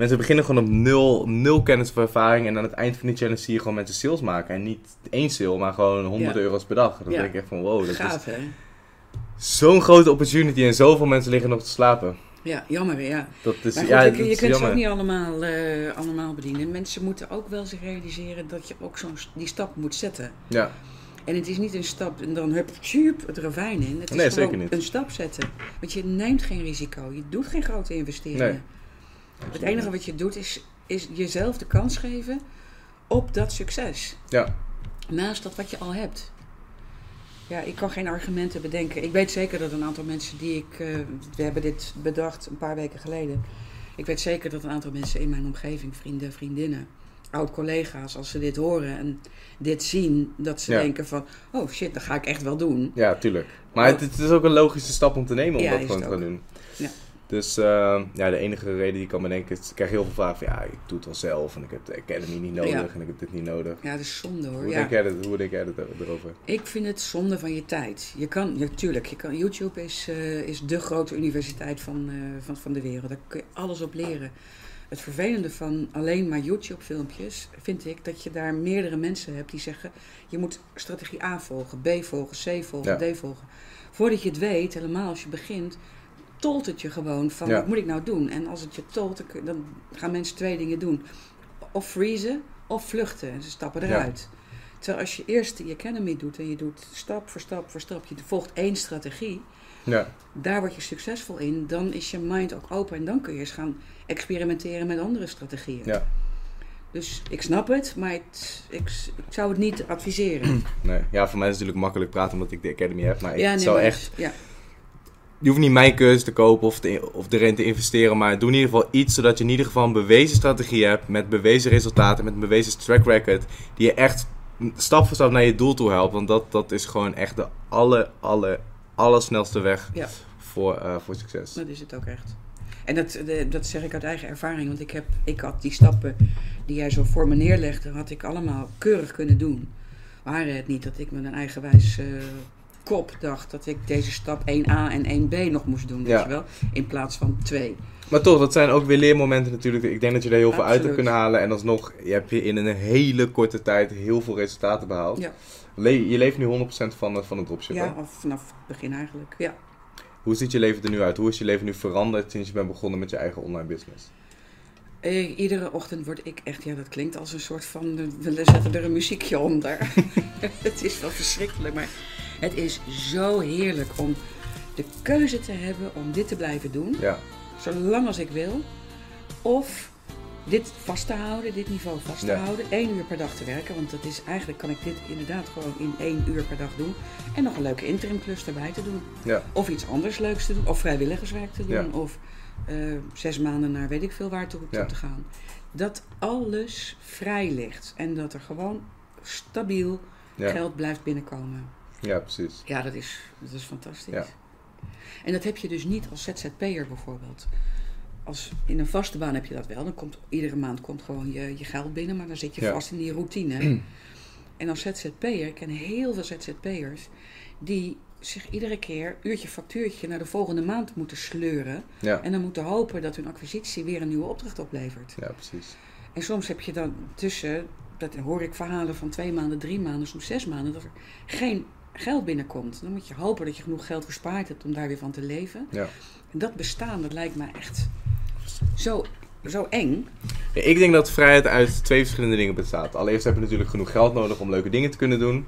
mensen beginnen gewoon op nul, nul kennis of ervaring. En aan het eind van die challenge zie je gewoon mensen sales maken. En niet één sale, maar gewoon 100 Ja. euro's per dag. Dan denk ik echt van wow, dat is Gaaf, hè? zo'n grote opportunity en zoveel mensen liggen nog te slapen. Ja, jammer, ja. Dat is, goed, ja, je, dat je is kunt ze ook niet allemaal, eh, allemaal bedienen. Mensen moeten ook wel zich realiseren dat je ook zo'n die stap moet zetten. Ja, En het is niet een stap en dan hup, tjoep, het ravijn in. Het is Nee, gewoon zeker niet. een stap zetten. Want je neemt geen risico. Je doet geen grote investeringen. Nee. Het enige wat je doet is, is jezelf de kans geven op dat succes. Ja. Naast dat wat je al hebt. Ja, ik kan geen argumenten bedenken. Ik weet zeker dat een aantal mensen die ik... eh, we hebben dit bedacht een paar weken geleden. Ik weet zeker dat een aantal mensen in mijn omgeving, vrienden, vriendinnen, oud-collega's, als ze dit horen en dit zien, dat ze Ja. denken van... Oh shit, dat ga ik echt wel doen. ja, tuurlijk. Maar het, het is ook een logische stap om te nemen om Ja, dat gewoon te gaan doen. Ja. Dus eh, ja, de enige reden die ik kan bedenken is, ik krijg heel veel vragen van ja, ik doe het wel zelf en ik heb de academy niet nodig Ja. en ik heb dit niet nodig. Ja, dat is zonde hoor. Hoe, Ja. denk jij dat, hoe denk jij dat erover? Ik vind het zonde van je tijd. Je kan, ja, tuurlijk, je kan, YouTube is, eh, is de grote universiteit van, eh, van, van de wereld. Daar kun je alles op leren. Het vervelende van alleen maar YouTube-filmpjes vind ik dat je daar meerdere mensen hebt die zeggen: je moet strategie A volgen, B volgen, C volgen, D volgen. Voordat je het weet, helemaal als je begint, tolt het je gewoon van Ja. wat moet ik nou doen? En als het je tolt, dan gaan mensen twee dingen doen: of freezen of vluchten. En ze stappen Ja. eruit. Terwijl als je eerst die academy doet en je doet stap voor stap voor stap, je volgt één strategie, Ja, daar word je succesvol in, dan is je mind ook open en dan kun je eens gaan experimenteren met andere strategieën. Ja. Dus ik snap het, maar het, ik, ik zou het niet adviseren. nee. ja, voor mij is het natuurlijk makkelijk praten omdat ik de academy heb, maar ik ja, nee, zou maar- echt Ja, je hoeft niet mijn cursus te kopen of, te, of erin te investeren, maar doe in ieder geval iets zodat je in ieder geval een bewezen strategie hebt met bewezen resultaten, met een bewezen track record, die je echt stap voor stap naar je doel toe helpt. Want dat, dat is gewoon echt de alle, alle, allersnelste weg Ja. voor, eh, voor succes. Dat is het ook echt. En dat, dat zeg ik uit eigen ervaring, want ik, heb, ik had die stappen die jij zo voor me neerlegde, had ik allemaal keurig kunnen doen. Waren het niet dat ik met een eigenwijs eh, kop dacht dat ik deze stap 1a en 1b nog moest doen, weet Ja. je wel, in plaats van 2. Maar toch, dat zijn ook weer leermomenten natuurlijk. Ik denk dat je er heel veel uit hebt kunnen halen. En alsnog je heb je in een hele korte tijd heel veel resultaten behaald. Ja. Le- je leeft nu 100% van, van het dropshippen. Ja, of vanaf het begin eigenlijk. Ja. Hoe ziet je leven er nu uit? Hoe is je leven nu veranderd sinds je bent begonnen met je eigen online business? Eh, iedere ochtend word ik echt, ja, dat klinkt als een soort van. We zetten er een muziekje onder. het is wel verschrikkelijk, maar het is zo heerlijk om de keuze te hebben om dit te blijven doen, Ja, zolang als ik wil. Of dit vast te houden, dit niveau vast te Ja. houden. één uur per dag te werken, want dat is eigenlijk kan ik dit inderdaad gewoon in één uur per dag doen. En nog een leuke interimklus erbij te doen. ja, Of iets anders leuks te doen. Of vrijwilligerswerk te doen. Of eh, zes maanden naar weet ik veel waar toe, toe te gaan. Dat alles vrij ligt. En dat er gewoon stabiel geld blijft binnenkomen. Ja, precies. Ja, dat is, dat is fantastisch. Ja. En dat heb je dus niet als ZZP'er bijvoorbeeld. Als, in een vaste baan heb je dat wel. Dan komt iedere maand komt gewoon je, je geld binnen. Maar dan zit je Ja. vast in die routine. en als ZZP'er, ik ken heel veel ZZP'ers... die zich iedere keer uurtje factuurtje naar de volgende maand moeten sleuren. Ja, En dan moeten hopen dat hun acquisitie weer een nieuwe opdracht oplevert. ja, precies. En soms heb je dan tussen, dat hoor ik verhalen van twee maanden, drie maanden, soms zes maanden, dat er geen geld binnenkomt. Dan moet je hopen dat je genoeg geld gespaard hebt om daar weer van te leven. Ja. En dat bestaan, dat lijkt mij echt zo, zo eng. Ja, Ik denk dat vrijheid uit twee verschillende dingen bestaat. Allereerst heb je natuurlijk genoeg geld nodig om leuke dingen te kunnen doen.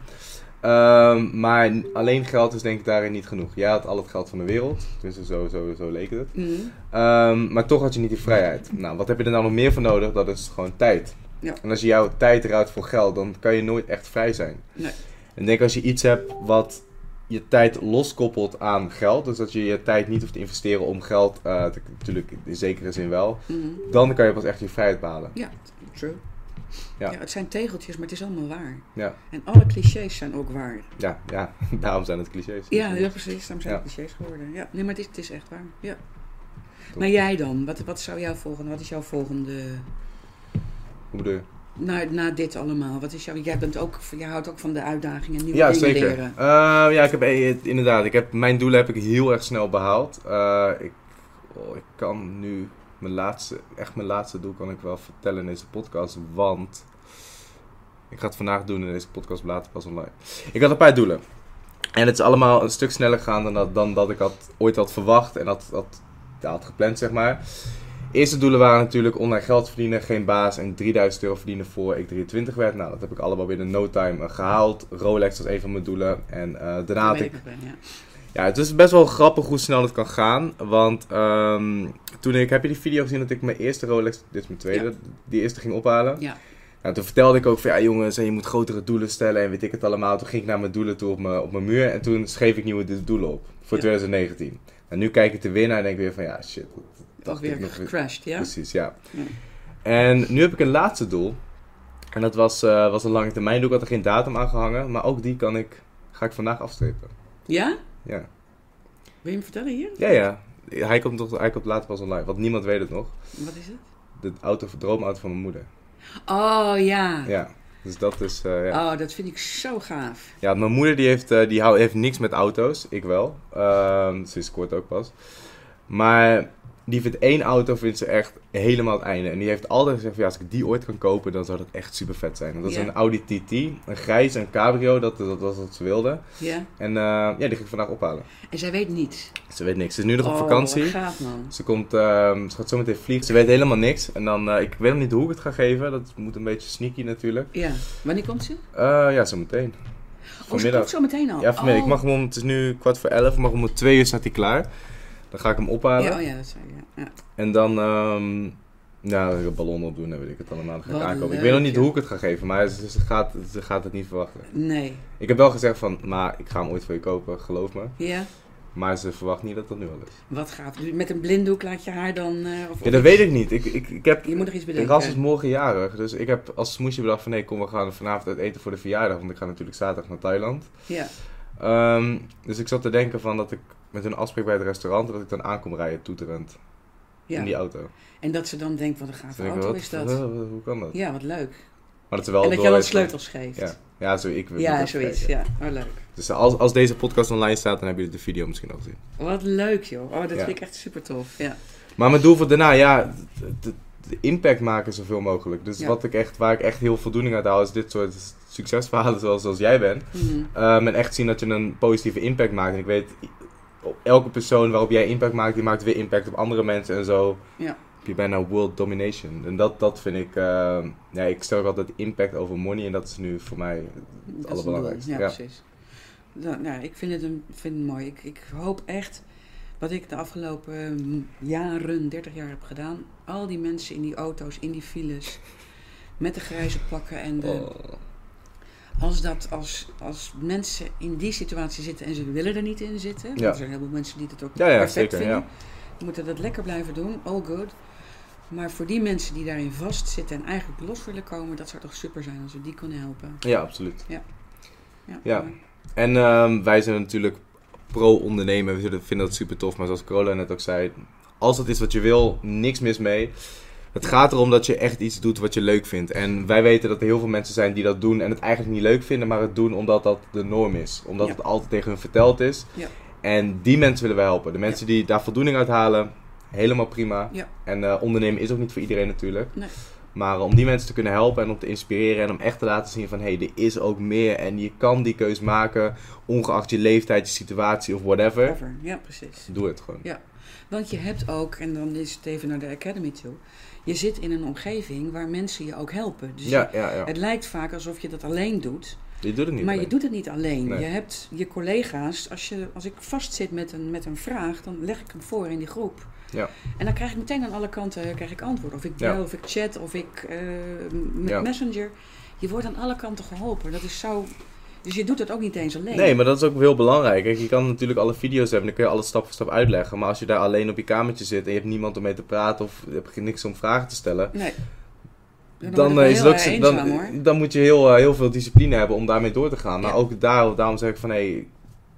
Ehm, maar alleen geld is denk ik daarin niet genoeg. Jij had al het geld van de wereld. Dus zo, zo, zo leek het. Mhm. Ehm, maar toch had je niet die vrijheid. Nou, wat heb je er nou nog meer voor nodig? Dat is gewoon tijd. Ja. En als je jouw tijd eruit voor geld, dan kan je nooit echt vrij zijn. Nee. En ik denk als je iets hebt wat je tijd loskoppelt aan geld, dus dat je je tijd niet hoeft te investeren om geld, eh, te- natuurlijk in zekere zin wel, Mhm. dan kan je pas echt je vrijheid behalen. Ja, true. Ja. Ja. het zijn tegeltjes, maar het is allemaal waar. Ja, En alle clichés zijn ook waar. ja, ja. daarom zijn het clichés. Ja, ja precies. Daarom zijn Ja. het clichés geworden. Ja. Nee, maar het is, het is echt waar. Ja. Top. Maar jij dan? Wat, wat zou jouw volgende, wat is jouw volgende Hoe bedoel je? Na, na dit allemaal, wat is jouw... Jij, bent ook, jij houdt ook van de uitdagingen, nieuwe Ja, dingen zeker. leren. Eh, ja, ik heb inderdaad. Ik heb, mijn doelen heb ik heel erg snel behaald. Eh, ik, oh, ik kan nu mijn laatste, echt mijn laatste doel kan ik wel vertellen in deze podcast, want ik ga het vandaag doen in deze podcast later pas online. Ik had een paar doelen. En het is allemaal een stuk sneller gegaan dan dat, dan dat ik had, ooit had verwacht en had, had, ja, had gepland, zeg maar. Eerste doelen waren natuurlijk online geld verdienen, geen baas en 3000 euro verdienen voor ik 23 werd. Nou, dat heb ik allemaal binnen no time eh, gehaald. Rolex was een van mijn doelen. En eh, daarna had ik... ja. Ja, het is best wel grappig hoe snel het kan gaan. Want ehm, toen ik... Heb je die video gezien dat ik mijn eerste Rolex... Dit is mijn tweede. Die eerste ging ophalen? Ja. Nou, toen vertelde ik ook van... Ja jongens, en je moet grotere doelen stellen en weet ik het allemaal. Toen ging ik naar mijn doelen toe op mijn, op mijn muur. En toen schreef ik nieuwe do- doelen op. Voor Ja. 2019. En nu kijk ik te winnen en denk ik weer van... Ja, shit. Dacht weer ik nog gecrashed, ja? Precies, ja. Ja. En nu heb ik een laatste doel. En dat was, eh, was een lange termijn doel. Ik had er geen datum aan gehangen. Maar ook die kan ik, ga ik vandaag afstrepen. Ja? Ja, Wil je me vertellen hier? ja. ja. Hij, komt toch, hij komt later pas online. Want niemand weet het nog. Wat is het? De auto, droomauto van mijn moeder. Oh, ja. Ja. Dus dat is, eh, ja. Oh, dat vind ik zo gaaf. Ja, mijn moeder die heeft, eh, die heeft niks met auto's. Ik wel. Ehm sinds kort ook pas. Maar die vindt één auto vindt ze echt helemaal het einde. En die heeft altijd gezegd van ja, als ik die ooit kan kopen, dan zou dat echt super vet zijn. En dat is een Audi TT. Een grijs, een cabrio. Dat, dat was wat ze wilde. Ja? En eh, ja, die ging ik vandaag ophalen. En zij weet niets. Ze weet niks. Ze is nu nog op Oh, vakantie. wat gaaf, man. Ze, komt, ehm, ze gaat zo meteen vliegen. Ze weet helemaal niks. En dan, eh, ik weet nog niet hoe ik het ga geven. Dat moet een beetje sneaky natuurlijk. Ja. Wanneer komt ze? Eh, ja, zo meteen. Oh, ze komt zo meteen al. Ja, vanmiddag. Oh. Ik mag hem om, het is nu kwart voor elf. Mag hem om twee uur staat hij klaar. Dan ga ik hem ophalen. Ja, oh ja, dat zei je. Ja. En dan, ehm ja, dan ga ik een ballon opdoen en weet ik het allemaal. Dan ga ik Wat aankomen. Ik weet nog niet ja. hoe ik het ga geven, maar ze, ze gaat, ze gaat het niet verwachten. Nee. Ik heb wel gezegd van, maar ik ga hem ooit voor je kopen, geloof me. Ja? Maar ze verwacht niet dat dat nu al is. Wat. Dus Met een blinddoek laat je haar dan... eh, of, Ja, dat weet ik niet. Ik, ik, ik heb... Je moet nog iets Ras bedenken. is morgen jarig, dus ik heb als smoesje bedacht van nee, kom we gaan vanavond uit eten voor de verjaardag, want ik ga natuurlijk zaterdag naar Thailand. Ja. Ehm, dus ik zat te denken van dat ik met hun afspreek bij het restaurant, dat ik dan aankom rijden toeterend in die ja. auto. En dat ze dan denkt, wat een gave denk, auto wat- is dat. hoe kan dat? Ja, wat leuk. Maar dat en dat je dan sleutels geeft. Ja, ja zo, ik wil Ja, zoiets. Ja, oh, leuk. Dus als, als deze podcast online staat, dan hebben jullie de video misschien al gezien. Wat leuk, joh. Oh, dat Ja. vind ik echt super tof. Ja. Maar mijn doel voor daarna, ja, de, impact maken zoveel mogelijk. Dus Ja. wat ik echt, waar ik echt heel voldoening uit haal, is dit soort succesverhalen zoals, zoals jij bent. Mhm. Ehm, en echt zien dat je een positieve impact maakt. En ik weet, elke persoon waarop jij impact maakt, die maakt weer impact op andere mensen en zo. Ja. Heb je bijna world domination. En dat, dat vind ik, ehm, ja, ik stel ook altijd impact over money. En dat is nu voor mij het Dat allerbelangrijkste. Ja, Ja, precies. Nou, nou, ik vind het, een, vind het mooi. Ik, ik hoop echt, wat ik de afgelopen mm, jaren, 30 jaar heb gedaan, al die mensen in die auto's, in die files, met de grijze pakken en de, Oh. Als, dat, als, als mensen in die situatie zitten en ze willen er niet in zitten, want Ja. er zijn heel veel mensen die het ook Ja, ja, perfect zeker. vinden, Ja. die moeten dat lekker blijven doen, all good. Maar voor die mensen die daarin vastzitten en eigenlijk los willen komen, dat zou toch super zijn als we die kunnen helpen. ja, absoluut. Ja, Ja. En ehm, wij zijn natuurlijk pro-ondernemen. We vinden dat super tof. Maar zoals Carola net ook zei, als dat is wat je wil, niks mis mee. Het gaat erom dat je echt iets doet wat je leuk vindt. En wij weten dat er heel veel mensen zijn die dat doen en het eigenlijk niet leuk vinden, maar het doen omdat dat de norm is. Omdat Ja. het altijd tegen hun verteld is. Ja. En die mensen willen wij helpen. De mensen die daar voldoening uit halen, helemaal prima. Ja. En eh, ondernemen is ook niet voor iedereen natuurlijk. Nee. Maar om die mensen te kunnen helpen en om te inspireren en om echt te laten zien van hé, hey, er is ook meer en je kan die keus maken, ongeacht je leeftijd, je situatie of whatever. Over. Ja, precies. Doe het gewoon. Want je hebt ook, en dan is het even naar de Academy toe, je zit in een omgeving waar mensen je ook helpen. Dus Ja, ja, ja. het lijkt vaak alsof je dat alleen doet, Je doet het niet. maar je doet het niet alleen. Nee. Je hebt je collega's, als, je, als ik vastzit met een, met een vraag, dan leg ik hem voor in die groep. Ja. En dan krijg ik meteen aan alle kanten krijg ik antwoord. Of ik Ja. bel, of ik chat, of ik eh, met. Messenger. Je wordt aan alle kanten geholpen. Dat is zo... Dus je doet het ook niet eens alleen. Nee, maar dat is ook heel belangrijk. Kijk, je kan natuurlijk alle video's hebben, dan kun je alles stap voor stap uitleggen. Maar als je daar alleen op je kamertje zit en je hebt niemand om mee te praten of je hebt niks om vragen te stellen, Nee. Dan, eh, is het ook, eenzaam, hoor. dan, dan moet je heel, eh, heel veel discipline hebben om daarmee door te gaan. Maar Ja. ook daar, daarom zeg ik van hé, hey,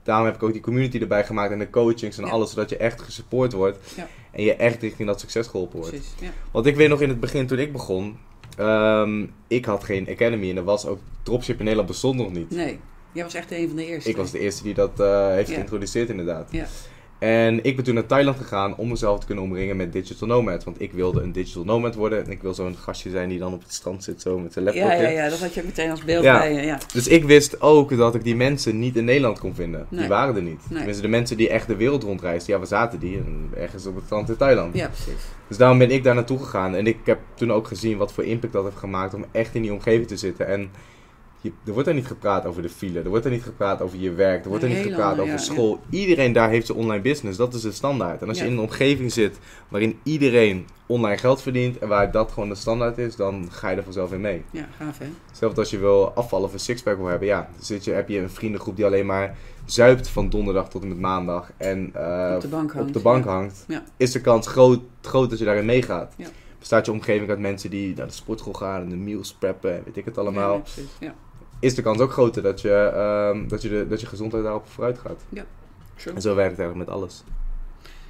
daarom heb ik ook die community erbij gemaakt en de coachings en Ja. alles, zodat je echt gesupport wordt Ja. en je echt richting dat succes geholpen wordt. Precies, ja. Want ik weet nog in het begin toen ik begon, ehm, ik had geen academy en er was ook dropship in Nederland bestond nog niet. Nee, jij was echt een van de eerste. Ik was de eerste die dat eh, heeft Ja. geïntroduceerd inderdaad. Ja. En ik ben toen naar Thailand gegaan om mezelf te kunnen omringen met digital nomad. Want ik wilde een digital nomad worden. En ik wil zo'n gastje zijn die dan op het strand zit zo met zijn laptopje. Ja, ja, ja, dat had je ook meteen als beeld Ja. bij je. Ja. Dus ik wist ook dat ik die mensen niet in Nederland kon vinden. Nee. Die waren er niet. Nee. Tenminste, de mensen die echt de wereld rondreisden. Ja, waar zaten die? En Ergens op het strand in Thailand. ja, precies. Dus daarom ben ik daar naartoe gegaan. En ik heb toen ook gezien wat voor impact dat heeft gemaakt om echt in die omgeving te zitten. En je, er wordt er niet gepraat over de file. Er wordt er niet gepraat over je werk. Er wordt er niet gepraat andere, over ja, school. Iedereen daar heeft zijn online business. Dat is de standaard. En als je Ja. in een omgeving zit waarin iedereen online geld verdient. En waar dat gewoon de standaard is. Dan ga je er vanzelf in mee. Ja, gaaf hè? Zelfs als je wil afvallen of een sixpack wil hebben. Ja, dan zit je, heb je een vriendengroep die alleen maar zuipt van donderdag tot en met maandag. En eh, Op de bank hangt, op de bank ja. hangt. Ja. Is de kans groot, groot dat je daarin meegaat. Ja. Bestaat je omgeving uit mensen die naar de sportschool gaan en de meals preppen en weet ik het Ja, allemaal. precies. Ja, Is de kans ook groter dat je, ehm, dat je, de, dat je gezondheid daarop vooruit gaat. true. En zo werkt het eigenlijk met alles.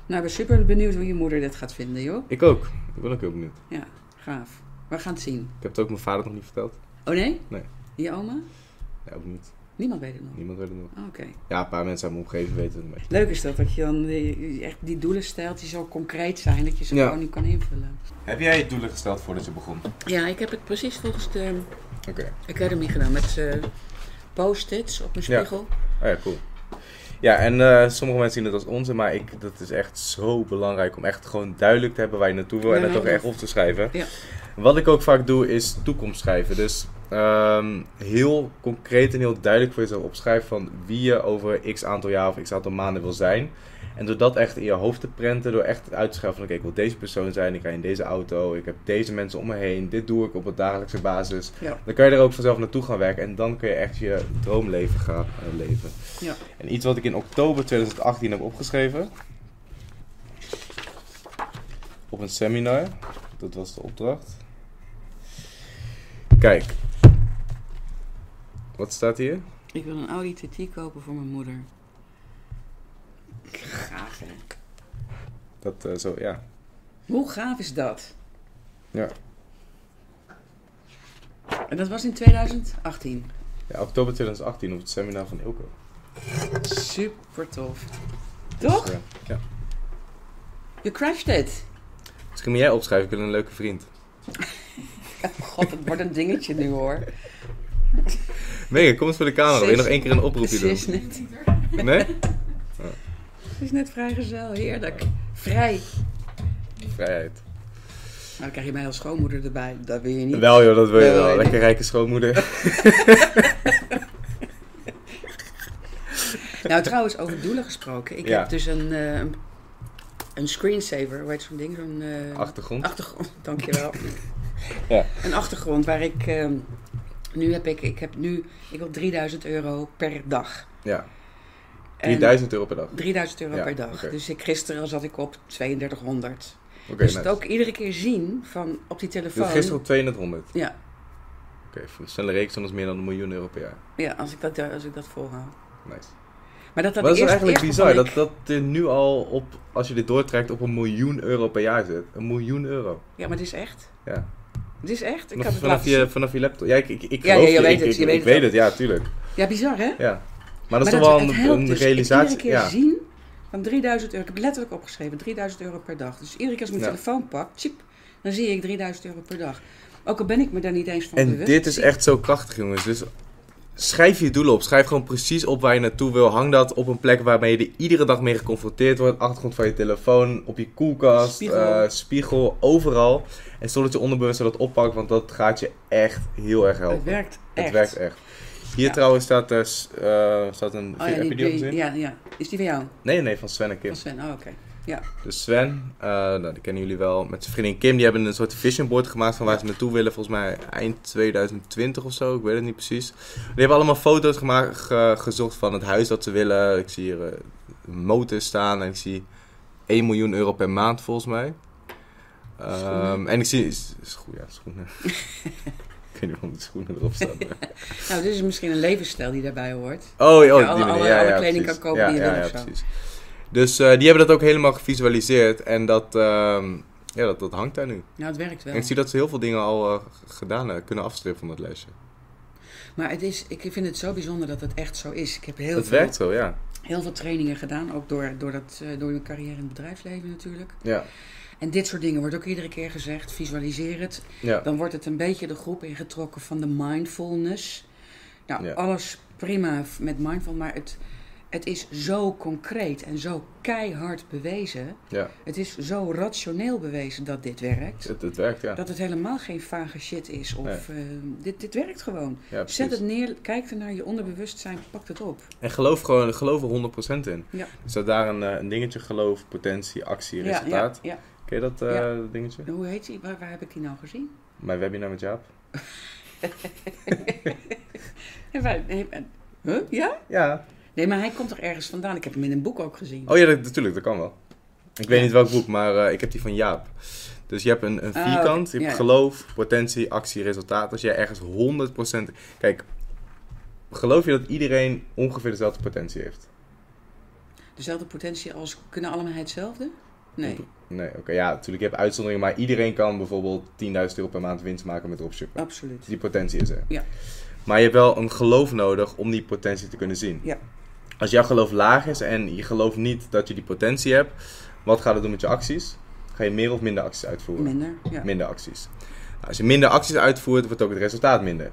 Nou, ik ben super benieuwd hoe je moeder dit gaat vinden, joh. Ik ook. Ik ben ook heel benieuwd. Ja, gaaf. We gaan het zien. Ik heb het ook mijn vader nog niet verteld. Oh nee? Nee. Je oma? Ja, ook niet. Niemand weet het nog. Niemand weet het nog. Ah, Oké. Ja, een paar mensen uit mijn omgeving weten het mee. Leuk is dat, dat je dan die, echt die doelen stelt die zo concreet zijn dat je ze Ja. gewoon niet kan invullen. Heb jij je doelen gesteld voordat je begon? Ja, ik heb het precies volgens de Oké. Academy gedaan met eh post-its op mijn Ja. spiegel. Oh ja, cool. Ja, en eh, sommige mensen zien het als onze, maar ik, dat is echt zo belangrijk om echt gewoon duidelijk te hebben waar je naartoe wil en Ja, het ook ja. echt op te schrijven. Ja. Wat ik ook vaak doe is toekomst schrijven. Dus ehm, heel concreet en heel duidelijk voor jezelf opschrijft van wie je over x aantal jaar of x aantal maanden wil zijn. En door dat echt in je hoofd te prenten, door echt uit te schrijven van oké, ik wil deze persoon zijn, ik rij in deze auto, ik heb deze mensen om me heen, dit doe ik op een dagelijkse basis. Ja. Dan kan je er ook vanzelf naartoe gaan werken en dan kun je echt je droomleven gaan eh, leven. Ja. En iets wat ik in oktober 2018 heb opgeschreven, op een seminar, dat was de opdracht. Kijk, wat staat hier? Ik wil een Audi TT kopen voor mijn moeder. Gaaf, hè? Dat eh, zo, ja. Hoe gaaf is dat? Ja. En dat was in 2018. ja. Oktober 2018 op het seminar van Ilko. Super tof. Dus, Toch? eh, ja. Je crashed it. Misschien moet jij opschrijven, ik wil een leuke vriend. God, het wordt een dingetje nu hoor. Megan, kom eens voor de camera. Wil je nog één keer een oproepje Ze doen? is net, Nee? ze is net vrijgezel, heerlijk. Vrij. Vrijheid. Nou, dan krijg je mij als schoonmoeder erbij. Dat wil je niet. Wel joh, dat wil je Wel, Lekker rijke schoonmoeder. Nou, trouwens, over doelen gesproken. Ik Ja. heb dus een, eh, een- een screensaver, hoe heet zo'n ding? Zo'n eh, Achtergrond. achtergrond, dankjewel. Ja. Een achtergrond waar ik, ehm, nu heb ik, ik heb nu, ik wil 3000 euro per dag. Ja, En- 3000 euro per dag. 3000 euro Ja, per dag. Dus ik, gisteren zat ik op 3200. Oké, dus nice. het ook iedere keer zien van op die Je telefoon. had gisteren op 2200. Ja, Oké, voor een snelle reeks is meer dan een miljoen euro per jaar. ja als, ik dat, als ik dat volhoud. Nice. Maar dat, dat, Maar dat is eigenlijk bizar, dat, dat nu al op, als je dit doortrekt, op een miljoen euro per jaar zit. Een miljoen euro. Ja, maar het is echt. Ja. Het is echt. Ik Vanaf, het vanaf, je, vanaf je laptop. Ja, ik, ik, ik Ja, geloof ja, je je. weet ik, het, ik, weet ik het weet ook. het, ja, tuurlijk. Ja, bizar hè? Ja. Maar dat is toch wel een, een dus. realisatie. Iedere keer Ja. zien van 3000 euro. Ik heb letterlijk opgeschreven 3000 euro per dag. Dus iedere keer als ik mijn Ja. telefoon pak, chip, dan zie ik 3000 euro per dag. Ook al ben ik me daar niet eens van En bewust. dit is echt zo krachtig, jongens. Dus schrijf je doelen op. Schrijf gewoon precies op waar je naartoe wil. Hang dat op een plek waarmee je er iedere dag mee geconfronteerd wordt. Achtergrond van je telefoon, op je koelkast, Spiegel. spiegel overal. En zodat je onderbewust dat oppakt, want dat gaat je echt heel erg helpen. Het werkt echt. Het werkt echt. Hier Ja. trouwens staat, er, eh, staat een... Oh ja, heb je die, die al die- gezien? ja, ja. Is die van jou? Nee, nee, van Sven en Kim. Van Sven? Oh, oké. Dus Sven, eh, nou, die kennen jullie wel, met zijn vriendin Kim, die hebben een soort vision board gemaakt van waar ze naartoe willen. Volgens mij eind 2020 of zo, ik weet het niet precies. Die hebben allemaal foto's gemaakt, ge- gezocht van het huis dat ze willen. Ik zie hier eh, een motor staan en ik zie 1 miljoen euro per maand volgens mij. Ehm, en ik zie, is, is goed, ja, schoenen. ik weet niet waarom de schoenen erop staan. Nou, dit is misschien een levensstijl die daarbij hoort. Oh, oh Ja, alle- alle- ja, alle kleding precies. kan kopen die je wil ja, of zo. precies. Dus eh, die hebben dat ook helemaal gevisualiseerd en dat, ehm, ja, dat, dat hangt daar nu. Nou, het werkt wel. En ik zie dat ze heel veel dingen al eh, gedaan hebben, kunnen afstrippen van dat lijstje. Maar het is, ik vind het zo bijzonder dat het echt zo is. Ik heb heel, Het veel, werkt zo, ja. heel veel trainingen gedaan. Ook door, door, dat, eh, door mijn carrière in het bedrijfsleven natuurlijk. Ja, En dit soort dingen wordt ook iedere keer gezegd. Visualiseer het. ja. Dan wordt het een beetje de groep ingetrokken van de mindfulness. Nou, Ja. alles prima met mindful, maar het, het is zo concreet en zo keihard bewezen. ja. Het is zo rationeel bewezen dat dit werkt. Het, het werkt, ja. Dat het helemaal geen vage shit is. Of eh, dit, dit werkt gewoon. ja. Zet het neer, kijk er naar je onderbewustzijn, pak het op. En geloof gewoon, geloof er 100% in. Ja. Er staat daar een, eh, een dingetje, geloof, potentie, actie, Ja, resultaat. ja, Ken je dat eh, Ja. dingetje? Hoe heet die? Waar, waar heb ik die nou gezien? Mijn webinar met Jaap. Nee, maar- Huh? Ja? Ja. Nee, maar hij komt toch ergens vandaan? Ik heb hem in een boek ook gezien. Oh ja, dat, natuurlijk, dat kan wel. Ik weet niet welk boek, maar eh, ik heb die van Jaap. Dus je hebt een, een Ah, vierkant, je hebt ja. geloof, potentie, actie, resultaat. Als jij ergens 100%... Kijk, geloof je dat iedereen ongeveer dezelfde potentie heeft? Dezelfde potentie als kunnen allemaal hetzelfde? Nee. Nee, oké, ja, natuurlijk, je hebt uitzonderingen, maar iedereen kan bijvoorbeeld 10.000 euro per maand winst maken met dropshippen. Absoluut. Die potentie is er. Ja. Maar je hebt wel een geloof nodig om die potentie te kunnen zien. Ja. Als jouw geloof laag is en je gelooft niet dat je die potentie hebt, wat gaat het doen met je acties? Ga je meer of minder acties uitvoeren? Minder. Ja. Minder acties. Nou, als je minder acties uitvoert, wordt ook het resultaat minder.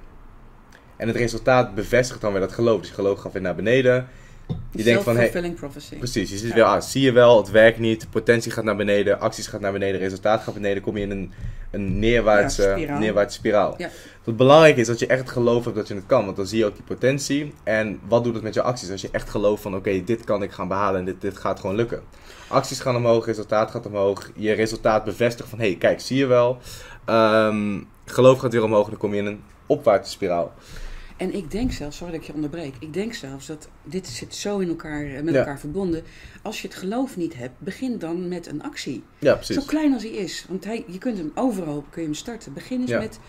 En het resultaat bevestigt dan weer dat geloof. Dus je geloof gaat weer naar beneden. Je denkt van, hey, prophecy. precies, je ziet weer, ah, zie je wel, het werkt niet, potentie gaat naar beneden, acties gaat naar beneden, resultaat gaat beneden, kom je in een, een neerwaartse, Ja, spiraal. neerwaartse spiraal. Ja. Wat belangrijk is, dat je echt geloof hebt dat je het kan, want dan zie je ook die potentie. En wat doet het met je acties? Als je echt gelooft van, oké, dit kan ik gaan behalen en dit, dit gaat gewoon lukken. Acties gaan omhoog, resultaat gaat omhoog, je resultaat bevestigt van, hé, hey, kijk, zie je wel. Ehm, geloof gaat weer omhoog en dan kom je in een opwaartse spiraal. En ik denk zelfs, sorry dat ik je onderbreek, ik denk zelfs dat dit zit zo in elkaar, eh, met Ja. elkaar verbonden. Als je het geloof niet hebt, begin dan met een actie. Ja, precies. Zo klein als hij is. Want hij, je kunt hem overal kun je hem starten. Begin eens Ja. met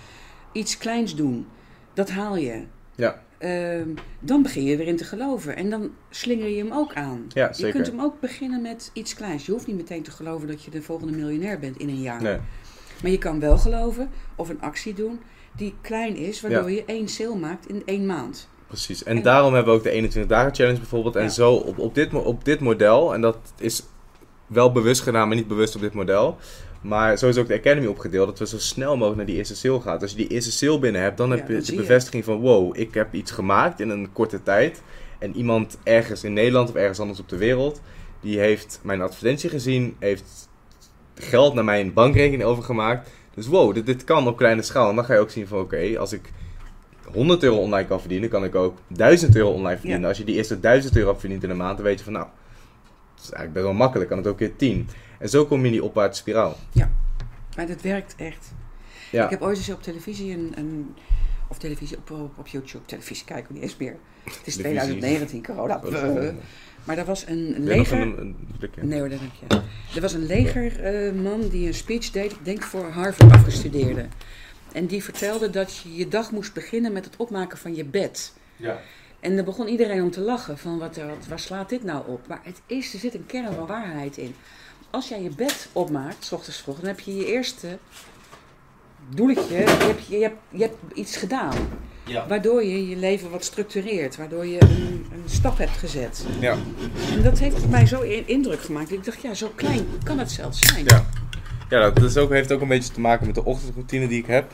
iets kleins doen. Dat haal je. Ja. Ehm, dan begin je erin te geloven. En dan slinger je hem ook aan. Ja, Je zeker. kunt hem ook beginnen met iets kleins. Je hoeft niet meteen te geloven dat je de volgende miljonair bent in een jaar. Nee. Maar je kan wel geloven of een actie doen die klein is, waardoor je één sale maakt in één maand. Precies. En, En- daarom hebben we ook de 21 dagen challenge bijvoorbeeld. En Ja. zo op, op, dit, op dit model, en dat is wel bewust gedaan, maar niet bewust op dit model. Maar zo is ook de Academy opgedeeld, dat we zo snel mogelijk naar die eerste sale gaan. Als je die eerste sale binnen hebt, dan Ja, heb je dan de je. bevestiging van wow, ik heb iets gemaakt in een korte tijd. En iemand ergens in Nederland of ergens anders op de wereld, die heeft mijn advertentie gezien, heeft geld naar mijn bankrekening overgemaakt. Dus wow, dit, dit kan op kleine schaal. En dan ga je ook zien van oké, als ik 100 euro online kan verdienen, kan ik ook 1000 euro online verdienen. Ja. Als je die eerste 1000 euro verdient in een maand, dan weet je van nou, dat is eigenlijk best wel makkelijk, kan het ook keer 10. En zo kom je in die opwaartse spiraal. Maar dat werkt echt. Ja, Ik heb ooit eens op televisie een, een of televisie op, op, op YouTube, televisie kijken we niet eens meer. Het is Televisie. 2019, corona. Maar er was een leger. een, een blikje? Nee hoor, dat je. Er was een legerman die een speech deed, ik denk voor Harvard afgestudeerde. En die vertelde dat je je dag moest beginnen met het opmaken van je bed. Ja. En dan begon iedereen om te lachen van wat, wat, waar slaat dit nou op? Maar het is, er zit een kern van waarheid in. Als jij je bed opmaakt, s ochtends vroeg, dan heb je je eerste doeletje, je hebt, je hebt, je hebt iets gedaan. Ja. Waardoor je je leven wat structureert, waardoor je een, een stap hebt gezet. Ja. En dat heeft mij zo in- indruk gemaakt. Ik dacht, ja, zo klein kan het zelfs zijn. Ja. Ja, dat is ook, heeft ook een beetje te maken met de ochtendroutine die ik heb.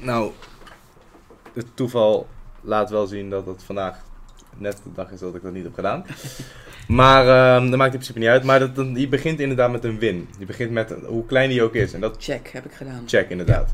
Nou, het toeval laat wel zien dat het vandaag net de dag is dat ik dat niet heb gedaan. Maar ehm, dat maakt in principe niet uit. Maar dat, dat- je begint inderdaad met een win. Je begint met hoe klein die ook is. En dat Check, heb ik gedaan. check inderdaad.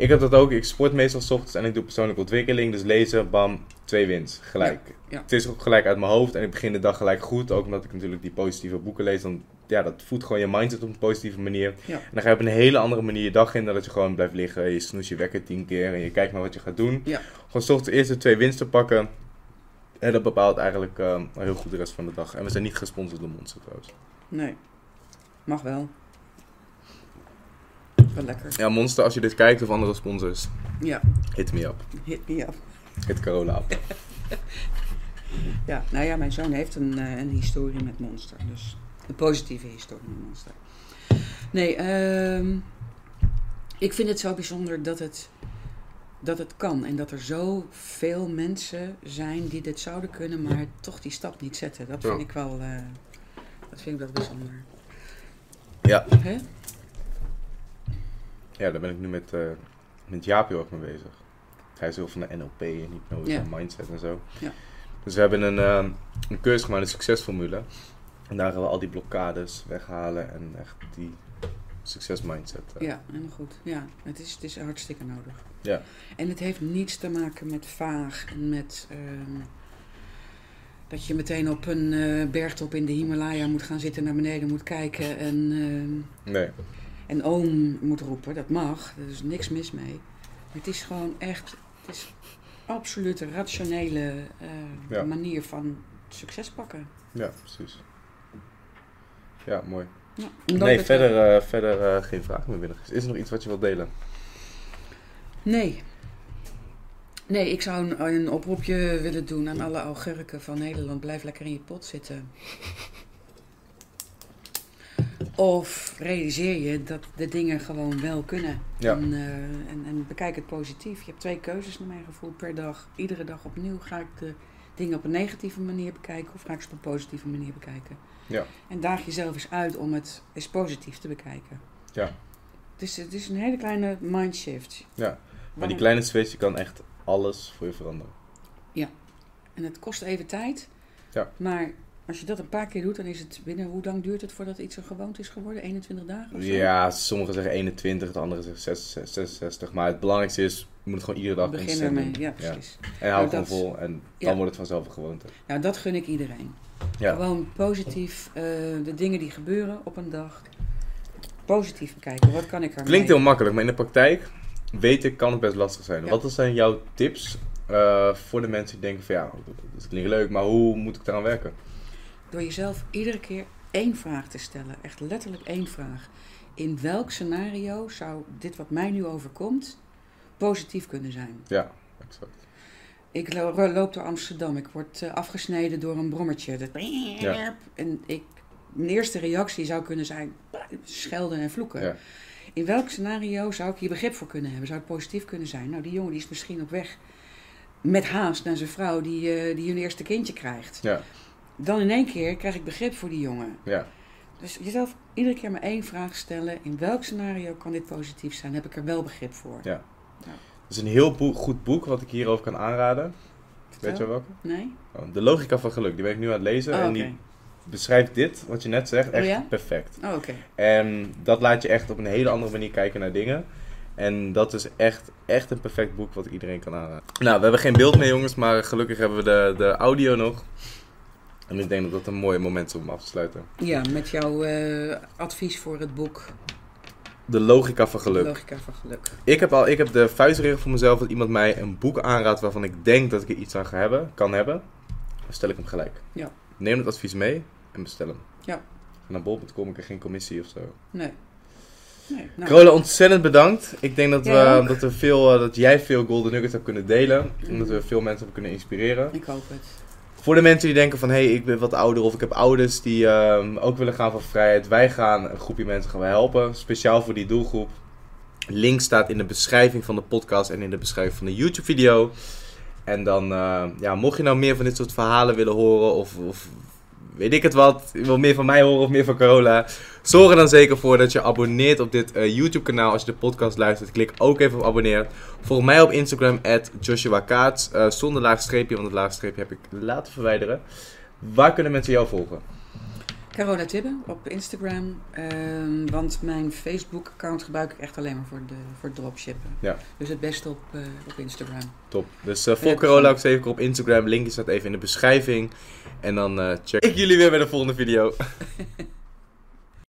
Ik heb dat ook. Ik sport meestal 's ochtends en ik doe persoonlijke ontwikkeling. Dus lezen, bam, twee wins. Gelijk. Ja, ja. Het is ook gelijk uit mijn hoofd en ik begin de dag gelijk goed. Ook omdat ik natuurlijk die positieve boeken lees. Dan, ja, dat voedt gewoon je mindset op een positieve manier. Ja. En dan ga je op een hele andere manier je dag in dan dat je gewoon blijft liggen. Je snoes je wekker tien keer en je kijkt maar wat je gaat doen. Gewoon 's ochtends de eerste twee winsten pakken. En dat bepaalt eigenlijk eh, heel goed de rest van de dag. En we zijn niet gesponsord door Monster trouwens. Nee. Mag wel. Wel lekker. Ja, Monster, als je dit kijkt of andere sponsors, Ja, hit me up. hit me up. Hit Carola up. Ja, nou ja, mijn zoon heeft een, eh, een historie met Monster. Dus een positieve historie met Monster. Nee, ehm, ik vind het zo bijzonder dat het, dat het kan. En dat er zoveel mensen zijn die dit zouden kunnen, maar toch die stap niet zetten. Dat vind Ja. ik wel, eh, dat vind ik wel bijzonder. Ja. Ja, daar ben ik nu met, eh met Jaap heel erg mee bezig. Hij is heel van de NLP en hypnose en mindset en zo. Dus we hebben een, eh, een cursus gemaakt, een succesformule. En daar gaan we al die blokkades weghalen en echt die succesmindset. eh. Ja, helemaal goed. Ja, het is, het is hartstikke nodig. Ja. En het heeft niets te maken met vaag en met ehm, dat je meteen op een bergtop in de Himalaya moet gaan zitten, naar beneden moet kijken en, ehm, Nee. En oom moet roepen. Dat mag, er is niks mis mee. Maar het is gewoon echt, het is absoluut een rationele eh, Ja. manier van succes pakken. Ja, precies. Ja, mooi. Ja, Nee, verder, eh, verder eh, geen vraag meer binnen. Is er nog iets wat je wilt delen? Nee. Nee, ik zou een, een oproepje willen doen aan alle augurken van Nederland. Blijf lekker in je pot zitten. Of realiseer je dat de dingen gewoon wel kunnen. Ja. En, eh, en, en bekijk het positief. Je hebt twee keuzes naar mijn gevoel per dag. Iedere dag opnieuw ga ik de dingen op een negatieve manier bekijken of ga ik ze op een positieve manier bekijken. Ja. En daag jezelf eens uit om het eens positief te bekijken. Ja. Het is, het is een hele kleine mindshift. Ja. Maar die kleine switch kan echt alles voor je veranderen. En het kost even tijd. Ja. Maar als je dat een paar keer doet, dan is het binnen... Hoe lang duurt het voordat iets een gewoonte is geworden? 21 dagen of zo? Ja, sommigen zeggen 21, de anderen zeggen 66, 66. Maar het belangrijkste is, je moet het gewoon iedere dag Begin consistent ermee, ja precies. En hou het Maar gewoon vol en dan Ja. wordt het vanzelf een gewoonte. Nou, dat gun ik iedereen. Ja. Gewoon positief eh, de dingen die gebeuren op een dag. Positief bekijken. Wat kan ik ermee? Klinkt heel makkelijk, maar in de praktijk weet ik, kan het best lastig zijn. Wat zijn jouw tips eh, voor de mensen die denken van ja, dat klinkt leuk, maar hoe moet ik eraan werken? Door jezelf iedere keer één vraag te stellen. Echt letterlijk één vraag. In welk scenario zou dit wat mij nu overkomt positief kunnen zijn? Ja, exact. Ik lo- loop door Amsterdam. Ik word eh, afgesneden door een brommertje. Dat... Ja. En ik, mijn eerste reactie zou kunnen zijn schelden en vloeken. Ja. In welk scenario zou ik hier begrip voor kunnen hebben? Zou het positief kunnen zijn? Nou, die jongen die is misschien op weg met haast naar zijn vrouw die, eh, die hun eerste kindje krijgt. Ja, Dan in één keer krijg ik begrip voor die jongen. ja. Dus jezelf iedere keer maar één vraag stellen. In welk scenario kan dit positief zijn? Heb ik er wel begrip voor? Ja. Dat is een heel boek, goed boek wat ik hierover kan aanraden. Weet je wel welke? Nee? Oh, de logica van geluk, die ben ik nu aan het lezen. Oh, en die beschrijft dit, wat je net zegt, echt Oh ja? perfect. Oh, oké. En dat laat je echt op een hele andere manier kijken naar dingen. En dat is echt, echt een perfect boek wat iedereen kan aanraden. Nou, we hebben geen beeld meer jongens, maar gelukkig hebben we de, de audio nog. En ik denk dat dat een mooi moment is om af te sluiten. Ja, met jouw eh, advies voor het boek De logica van geluk. Logica van Geluk. Ik heb, al, ik heb de vuistregel voor mezelf dat iemand mij een boek aanraadt waarvan ik denk dat ik er iets aan ga hebben, kan hebben. Dan stel ik hem gelijk. Ja. Neem het advies mee en bestel hem. Ja. En naar bol.com ik er geen commissie of zo. Nee. Nee. Nou, Carola, ontzettend bedankt. Ik denk dat, we, dat, er veel, eh, dat jij veel golden nuggets hebt kunnen delen. En dat we veel mensen hebben kunnen inspireren. ik hoop het. Voor de mensen die denken van, hé, hey, ik ben wat ouder of ik heb ouders die ehm, ook willen gaan voor vrijheid. Wij gaan een groepje mensen gaan helpen, speciaal voor die doelgroep. Link staat in de beschrijving van de podcast en in de beschrijving van de YouTube video. En dan, eh, ja, mocht je nou meer van dit soort verhalen willen horen of, of weet ik het wat, wil meer van mij horen of meer van Carola. Zorg er dan zeker voor dat je abonneert op dit eh, YouTube kanaal. Als je de podcast luistert, klik ook even op abonneren. Volg mij op Instagram, at Joshua. Eh, zonder laagstreepje, want het laagstreepje heb ik laten verwijderen. Waar kunnen mensen jou volgen? Carola Tibbe op Instagram. ehm, want mijn Facebook-account gebruik ik echt alleen maar voor, de, voor dropshippen. Ja. Dus het beste op, eh, op Instagram. Top. Dus eh volg Carola ook zeker op Instagram. Linkje staat even in de beschrijving. En dan eh, check ik jullie weer bij de volgende video.